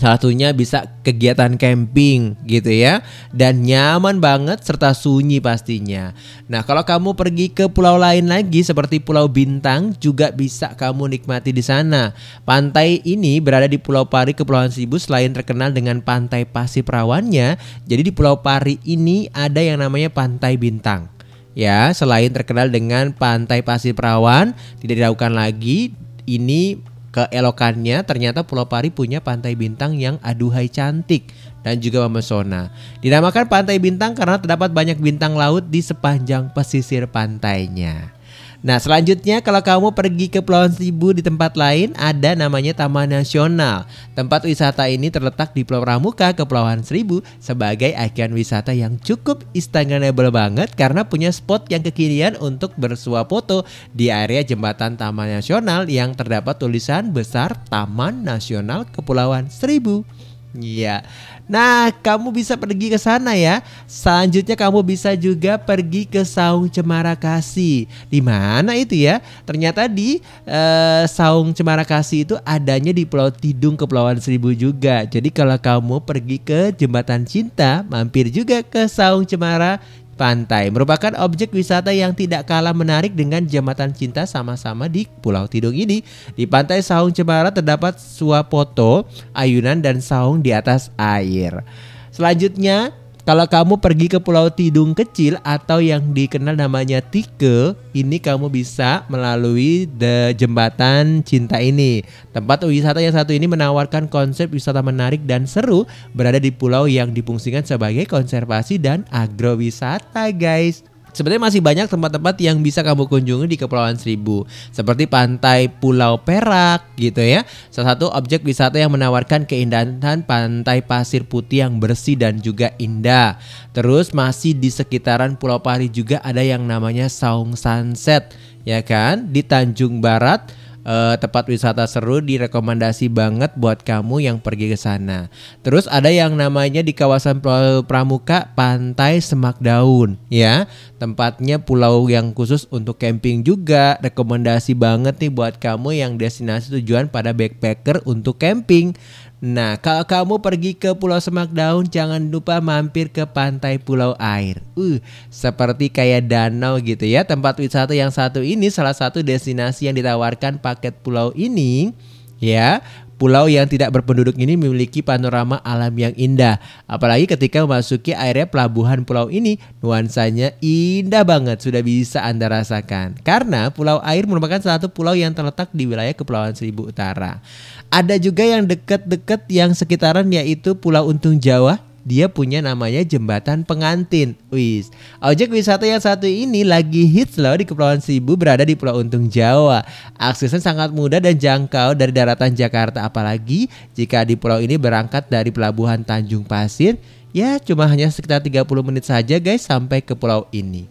Salah satunya bisa kegiatan camping gitu ya. Dan nyaman banget serta sunyi pastinya. Nah kalau kamu pergi ke pulau lain lagi seperti Pulau Bintang Juga bisa kamu nikmati di sana. Pantai ini berada di Pulau Pari Kepulauan Seribu Selain terkenal dengan pantai pasir perawannya Jadi di Pulau Pari ini ada yang namanya Pantai Bintang. Ya selain terkenal dengan pantai pasir perawan Tidak diragukan lagi ini keelokannya ternyata Pulau Pari punya pantai bintang yang aduhai cantik dan juga memesona. Dinamakan Pantai Bintang karena terdapat banyak bintang laut di sepanjang pesisir pantainya. Nah selanjutnya kalau kamu pergi ke Pulau Seribu di tempat lain ada namanya Taman Nasional. Tempat wisata ini terletak di Pulau Pramuka, Kepulauan Seribu sebagai ikon wisata yang cukup instagramable banget karena punya spot yang kekinian untuk bersuah foto di area jembatan Taman Nasional yang terdapat tulisan besar Taman Nasional Kepulauan Seribu. Iya. Nah, kamu bisa pergi ke sana ya. Selanjutnya kamu bisa juga pergi ke Saung Cemara Kasih. Di mana itu ya? Ternyata di eh, Saung Cemara Kasih itu adanya di Pulau Tidung Kepulauan Seribu juga. Jadi kalau kamu pergi ke Jembatan Cinta, mampir juga ke Saung Cemara Pantai merupakan objek wisata yang tidak kalah menarik dengan jembatan cinta sama-sama di Pulau Tidung ini. Di pantai Saung Cemara terdapat swapoto, ayunan dan saung di atas air. Selanjutnya, kalau kamu pergi ke Pulau Tidung kecil atau yang dikenal namanya Tike, ini kamu bisa melalui the jembatan cinta ini. Tempat wisata yang satu ini menawarkan konsep wisata menarik dan seru berada di pulau yang difungsikan sebagai konservasi dan agrowisata, guys. Sebenarnya masih banyak tempat-tempat yang bisa kamu kunjungi di Kepulauan Seribu. Seperti pantai Pulau Perak gitu ya. Salah satu objek wisata yang menawarkan keindahan pantai pasir putih yang bersih dan juga indah. Terus masih di sekitaran Pulau Pari juga ada yang namanya Saung Sunset Ya kan? Di Tanjung Barat eh, tempat wisata seru direkomendasi banget buat kamu yang pergi ke sana. Terus ada yang namanya di kawasan Pramuka Pantai Semak Daun ya. Tempatnya pulau yang khusus untuk camping juga. Rekomendasi banget nih buat kamu yang destinasi tujuan pada backpacker untuk camping. Nah, kalau kamu pergi ke Pulau Semak Daun, jangan lupa mampir ke pantai Pulau Air. Uh, seperti kayak danau gitu ya. Tempat wisata yang satu ini salah satu destinasi yang ditawarkan paket pulau ini, ya. Pulau yang tidak berpenduduk ini memiliki panorama alam yang indah. Apalagi ketika memasuki area pelabuhan pulau ini, nuansanya indah banget sudah bisa Anda rasakan. Karena Pulau Air merupakan salah satu pulau yang terletak di wilayah Kepulauan Seribu Utara. Ada juga yang dekat-dekat yang sekitaran yaitu Pulau Untung Jawa dia punya namanya jembatan pengantin. Wis, objek wisata yang satu ini lagi hits loh di Kepulauan Seribu berada di Pulau Untung Jawa. Aksesnya sangat mudah dan jangkau dari daratan Jakarta apalagi jika di pulau ini berangkat dari pelabuhan Tanjung Pasir ya cuma hanya sekitar 30 menit saja guys sampai ke pulau ini.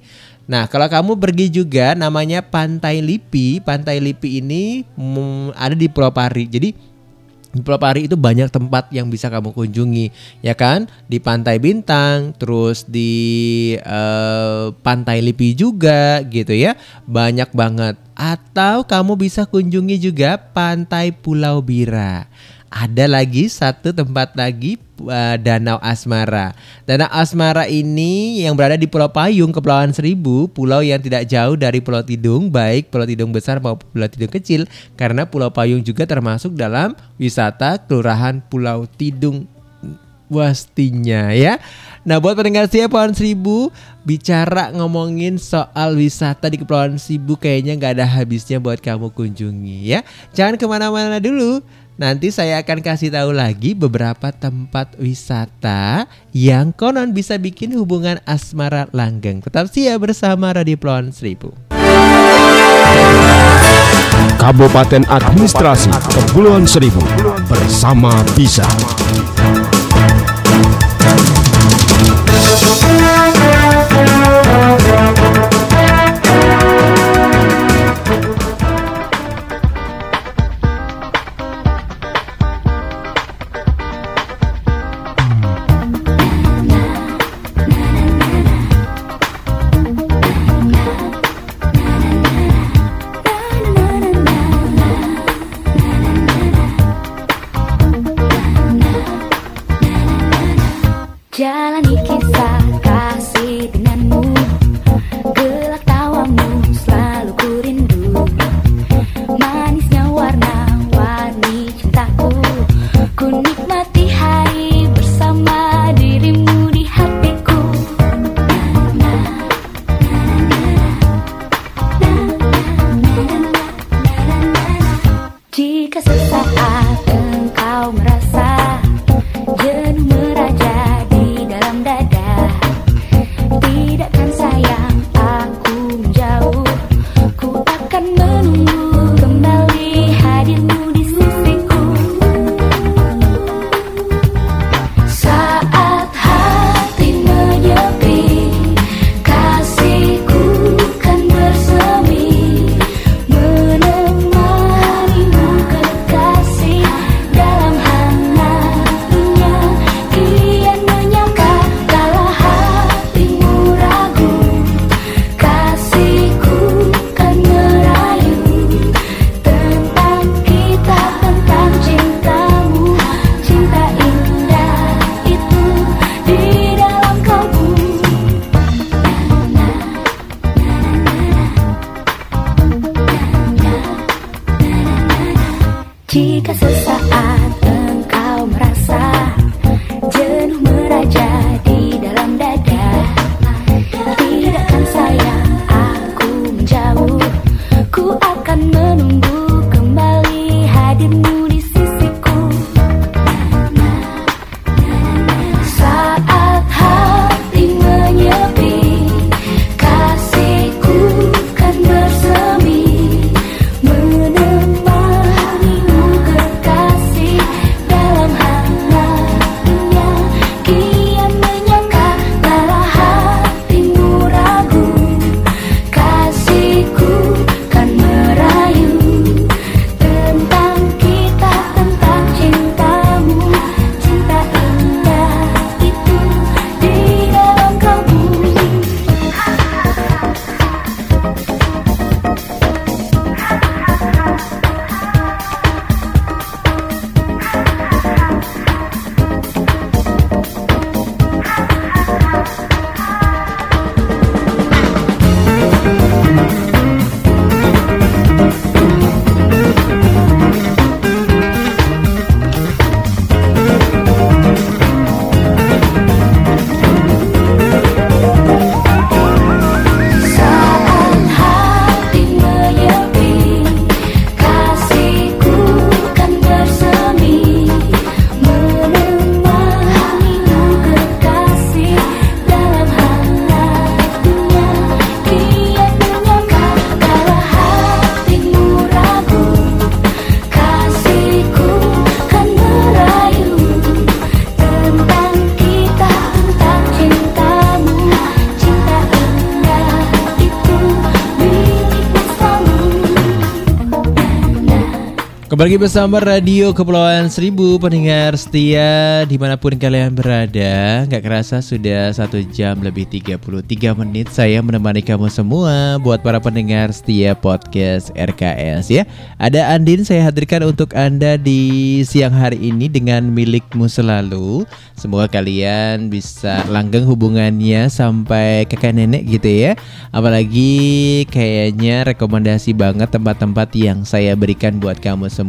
Nah, kalau kamu pergi juga namanya Pantai Lipi. Pantai Lipi ini mm, ada di Pulau Pari. Jadi di Pulau Pari itu banyak tempat yang bisa kamu kunjungi, ya kan? Di Pantai Bintang, terus di eh, Pantai Lipi juga, gitu ya. Banyak banget. Atau kamu bisa kunjungi juga Pantai Pulau Bira. Ada lagi satu tempat lagi eh, Danau Asmara. Danau Asmara ini yang berada di Pulau Payung, Kepulauan Seribu, pulau yang tidak jauh dari Pulau Tidung, baik Pulau Tidung besar maupun Pulau Tidung kecil, karena Pulau Payung juga termasuk dalam wisata Kelurahan Pulau Tidung Wastinya ya. Nah buat pendengar siap Kepulauan Seribu Bicara ngomongin soal wisata di Kepulauan Seribu Kayaknya nggak ada habisnya buat kamu kunjungi ya Jangan ke mana-mana dulu Nanti saya akan kasih tahu lagi beberapa tempat wisata yang konon bisa bikin hubungan asmara langgeng. Tetap siap bersama Radio Plon Seribu. Kabupaten Administrasi Kepulauan Seribu bersama Bisa. Jalani Kembali bersama Radio Kepulauan Seribu Pendengar setia di mana pun kalian berada. Gak kerasa sudah satu jam lebih 33 menit Saya menemani kamu semua Buat para pendengar setia podcast RKS ya. Ada Andin saya hadirkan untuk Anda di siang hari ini Dengan milikmu selalu. Semoga kalian bisa langgeng hubungannya Sampai kakek nenek gitu ya. Apalagi kayaknya rekomendasi banget tempat-tempat yang saya berikan buat kamu semua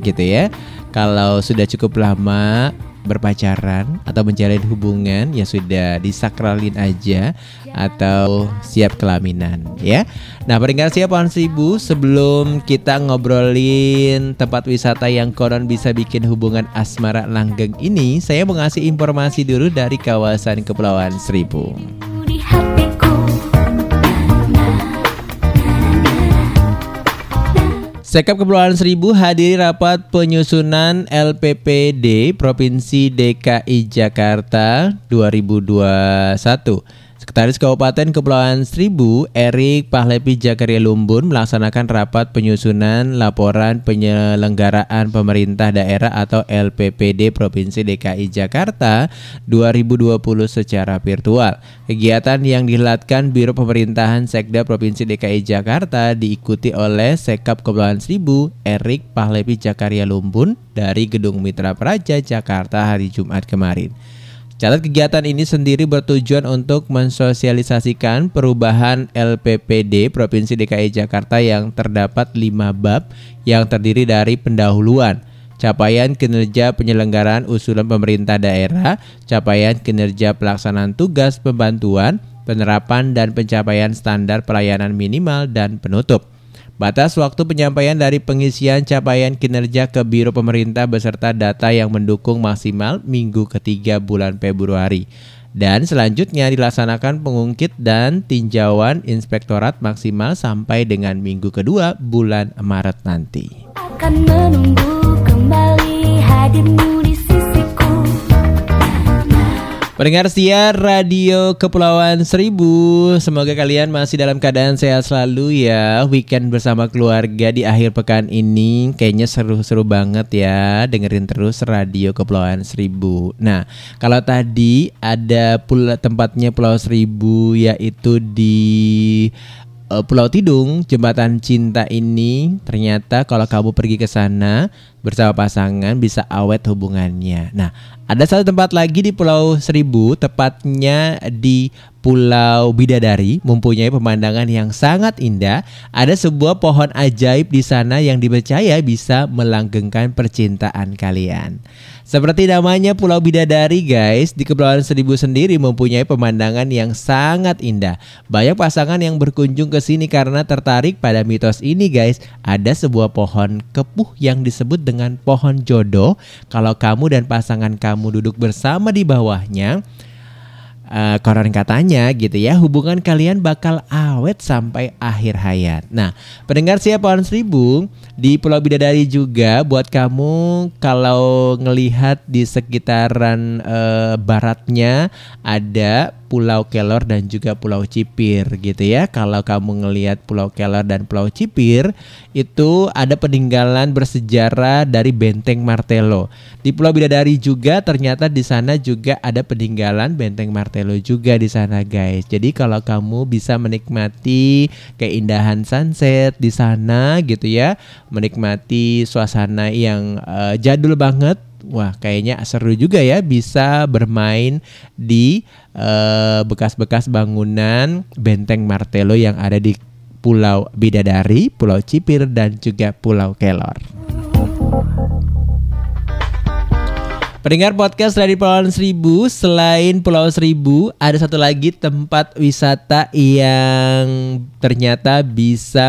gitu ya. Kalau sudah cukup lama berpacaran atau menjalin hubungan ya sudah disakralin aja atau siap kelaminan ya. Nah peringkat siap pohon seribu sebelum kita ngobrolin tempat wisata yang konon bisa bikin hubungan asmara langgeng ini, saya mau ngasih informasi dulu dari kawasan Kepulauan Seribu. Sekap Kepulauan Seribu hadiri rapat penyusunan LPPD Provinsi DKI Jakarta 2021. Sekretaris Kabupaten Kepulauan Seribu, Erik Pahlepi Jakaria Lumbun melaksanakan rapat penyusunan laporan penyelenggaraan pemerintah daerah atau LPPD Provinsi DKI Jakarta 2020 secara virtual. Kegiatan yang dihelatkan Biro Pemerintahan Sekda Provinsi DKI Jakarta diikuti oleh Sekap Kepulauan Seribu, Erik Pahlepi Jakaria Lumbun dari Gedung Mitra Praja Jakarta hari Jumat kemarin. Catat kegiatan ini sendiri bertujuan untuk mensosialisasikan perubahan LPPD Provinsi DKI Jakarta yang terdapat 5 bab yang terdiri dari pendahuluan, capaian kinerja penyelenggaraan usulan pemerintah daerah, capaian kinerja pelaksanaan tugas pembantuan, penerapan dan pencapaian standar pelayanan minimal dan penutup. Batas waktu penyampaian dari pengisian capaian kinerja ke Biro Pemerintah beserta data yang mendukung maksimal minggu ketiga bulan Februari. Dan selanjutnya dilaksanakan pengungkit dan tinjauan inspektorat maksimal sampai dengan minggu kedua bulan Maret nanti. akan menunggu kembali hadirmu Pendengar setia Radio Kepulauan Seribu Semoga kalian masih dalam keadaan sehat selalu ya. Weekend bersama keluarga di akhir pekan ini Kayaknya seru-seru banget ya. Dengerin terus Radio Kepulauan Seribu. Nah kalau tadi ada pula tempatnya Pulau Seribu Yaitu di eh, Pulau Tidung, jembatan cinta ini. Ternyata kalau kamu pergi ke sana bersama pasangan bisa awet hubungannya. Nah, ada satu tempat lagi di Pulau Seribu, tepatnya di Pulau Bidadari, mempunyai pemandangan yang sangat indah. Ada sebuah pohon ajaib di sana yang dipercaya bisa melanggengkan percintaan kalian. Seperti namanya Pulau Bidadari guys, di Kepulauan Seribu sendiri mempunyai pemandangan yang sangat indah. Banyak pasangan yang berkunjung ke sini karena tertarik pada mitos ini guys. Ada sebuah pohon kepuh yang disebut dengan pohon jodoh. Kalau kamu dan pasangan kamu duduk bersama di bawahnya, Eh, koran katanya gitu ya hubungan kalian bakal awet sampai akhir hayat. Nah, pendengar siapa pohon seribu di Pulau Bidadari juga buat kamu kalau ngelihat di sekitaran eh, baratnya ada Pulau Kelor dan juga Pulau Cipir gitu ya. Kalau kamu ngelihat Pulau Kelor dan Pulau Cipir itu ada peninggalan bersejarah dari Benteng Martelo. Di Pulau Bidadari juga ternyata di sana juga ada peninggalan Benteng Martelo juga di sana guys. Jadi kalau kamu bisa menikmati keindahan sunset di sana gitu ya, menikmati suasana yang eh, jadul banget Wah, kayaknya seru juga ya bisa bermain di eh, bekas-bekas bangunan benteng Martelo yang ada di Pulau Bidadari, Pulau Cipir dan juga Pulau Kelor. Pendengar podcast dari Pulau Seribu, selain Pulau Seribu, ada satu lagi tempat wisata yang ternyata bisa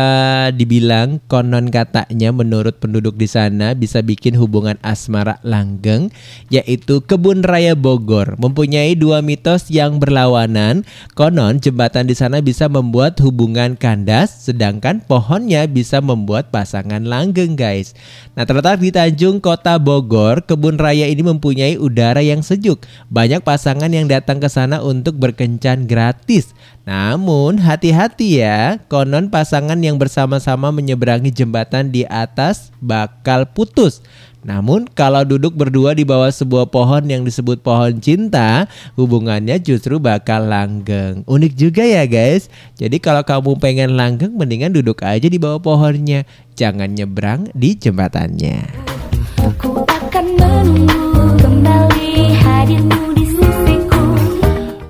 dibilang konon katanya menurut penduduk di sana bisa bikin hubungan asmara langgeng, yaitu Kebun Raya Bogor. Mempunyai dua mitos yang berlawanan. Konon jembatan di sana bisa membuat hubungan kandas, sedangkan pohonnya bisa membuat pasangan langgeng, guys. Nah, terletak di Tanjung Kota Bogor, Kebun Raya ini mempunyai udara yang sejuk. Banyak pasangan yang datang ke sana untuk berkencan gratis. Namun hati-hati ya, konon pasangan yang bersama-sama menyeberangi jembatan di atas bakal putus. Namun kalau duduk berdua di bawah sebuah pohon yang disebut pohon cinta, hubungannya justru bakal langgeng. Unik juga ya guys. Jadi kalau kamu pengen langgeng mendingan duduk aja di bawah pohonnya. Jangan nyebrang di jembatannya. Ku akan menunggu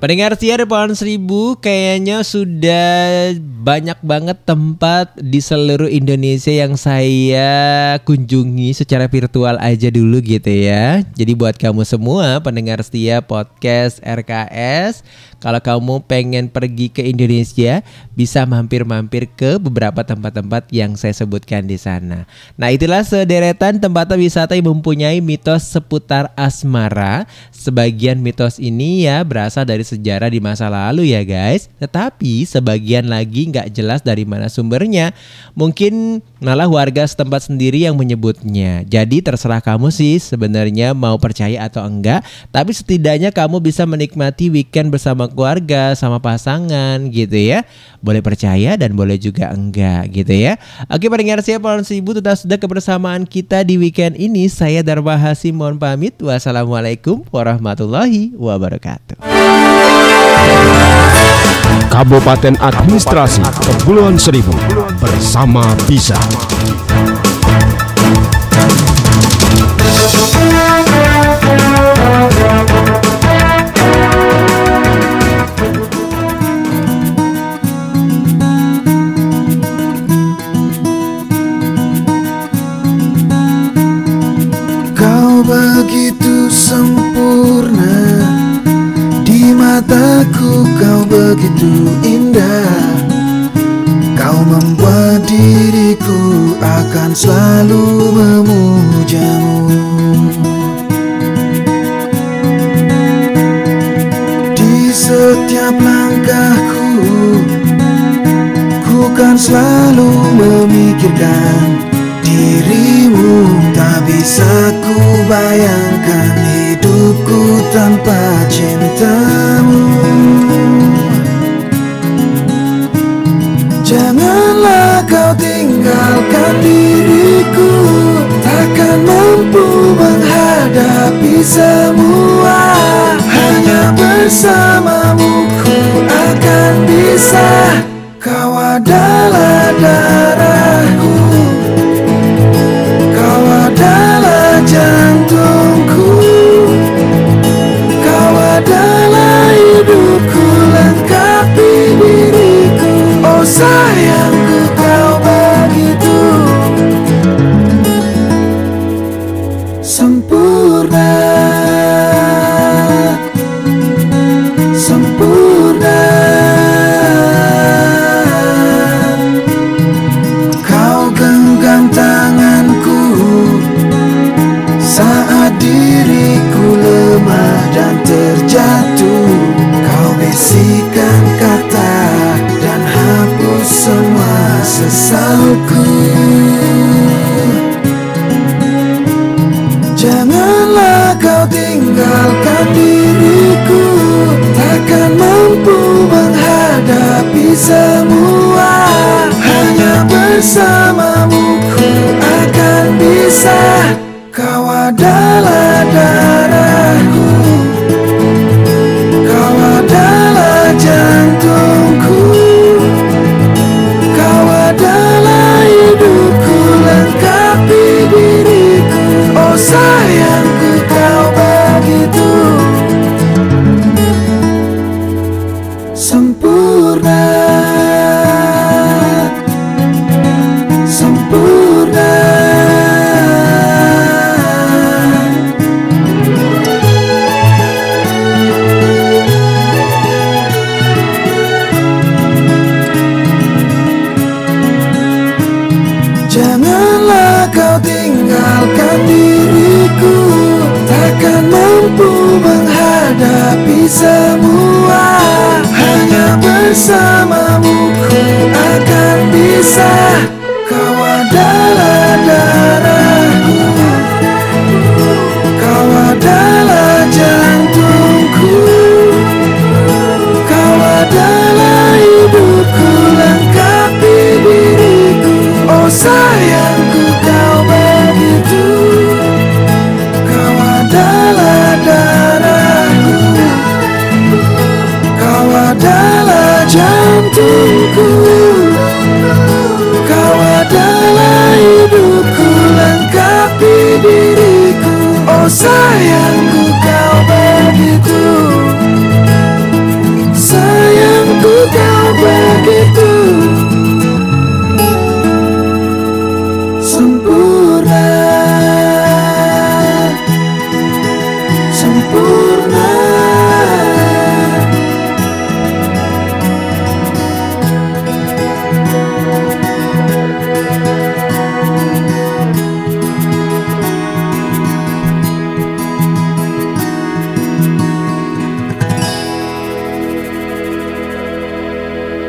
Pendengar siar pohon seribu kayaknya sudah banyak banget tempat di seluruh Indonesia yang saya kunjungi secara virtual aja dulu gitu ya. Jadi buat kamu semua pendengar setia podcast RKS, kalau kamu pengen pergi ke Indonesia bisa mampir-mampir ke beberapa tempat-tempat yang saya sebutkan di sana. Nah itulah sederetan tempat wisata yang mempunyai mitos seputar asmara. Sebagian mitos ini ya berasal dari sejarah di masa lalu ya guys. Tetapi sebagian lagi nggak jelas dari mana sumbernya. Mungkin malah warga setempat sendiri yang menyebutnya. Jadi terserah kamu sih sebenarnya mau percaya atau enggak. Tapi setidaknya kamu bisa menikmati weekend bersama keluarga, sama pasangan gitu ya. Boleh percaya dan boleh juga enggak gitu ya. Oke pendengar siapa Pohon Seribu tetap sudah kebersamaan kita di weekend ini. Saya Darma Hasim mohon pamit. Wassalamualaikum warahmatullahi wabarakatuh. Kabupaten Administrasi Kepulauan Seribu bersama bisa. Kau sempurna. Di mataku kau begitu indah. Kau membuat diriku akan selalu memujamu. Di setiap langkahku Ku kan selalu memikirkan dirimu Tak bisa ku bayangkan hidupku tanpa cintamu. Janganlah kau tinggalkan diriku Takkan mampu menghadapi semua. Hanya bersamamu ku akan bisa. Kau adalah darahku Oh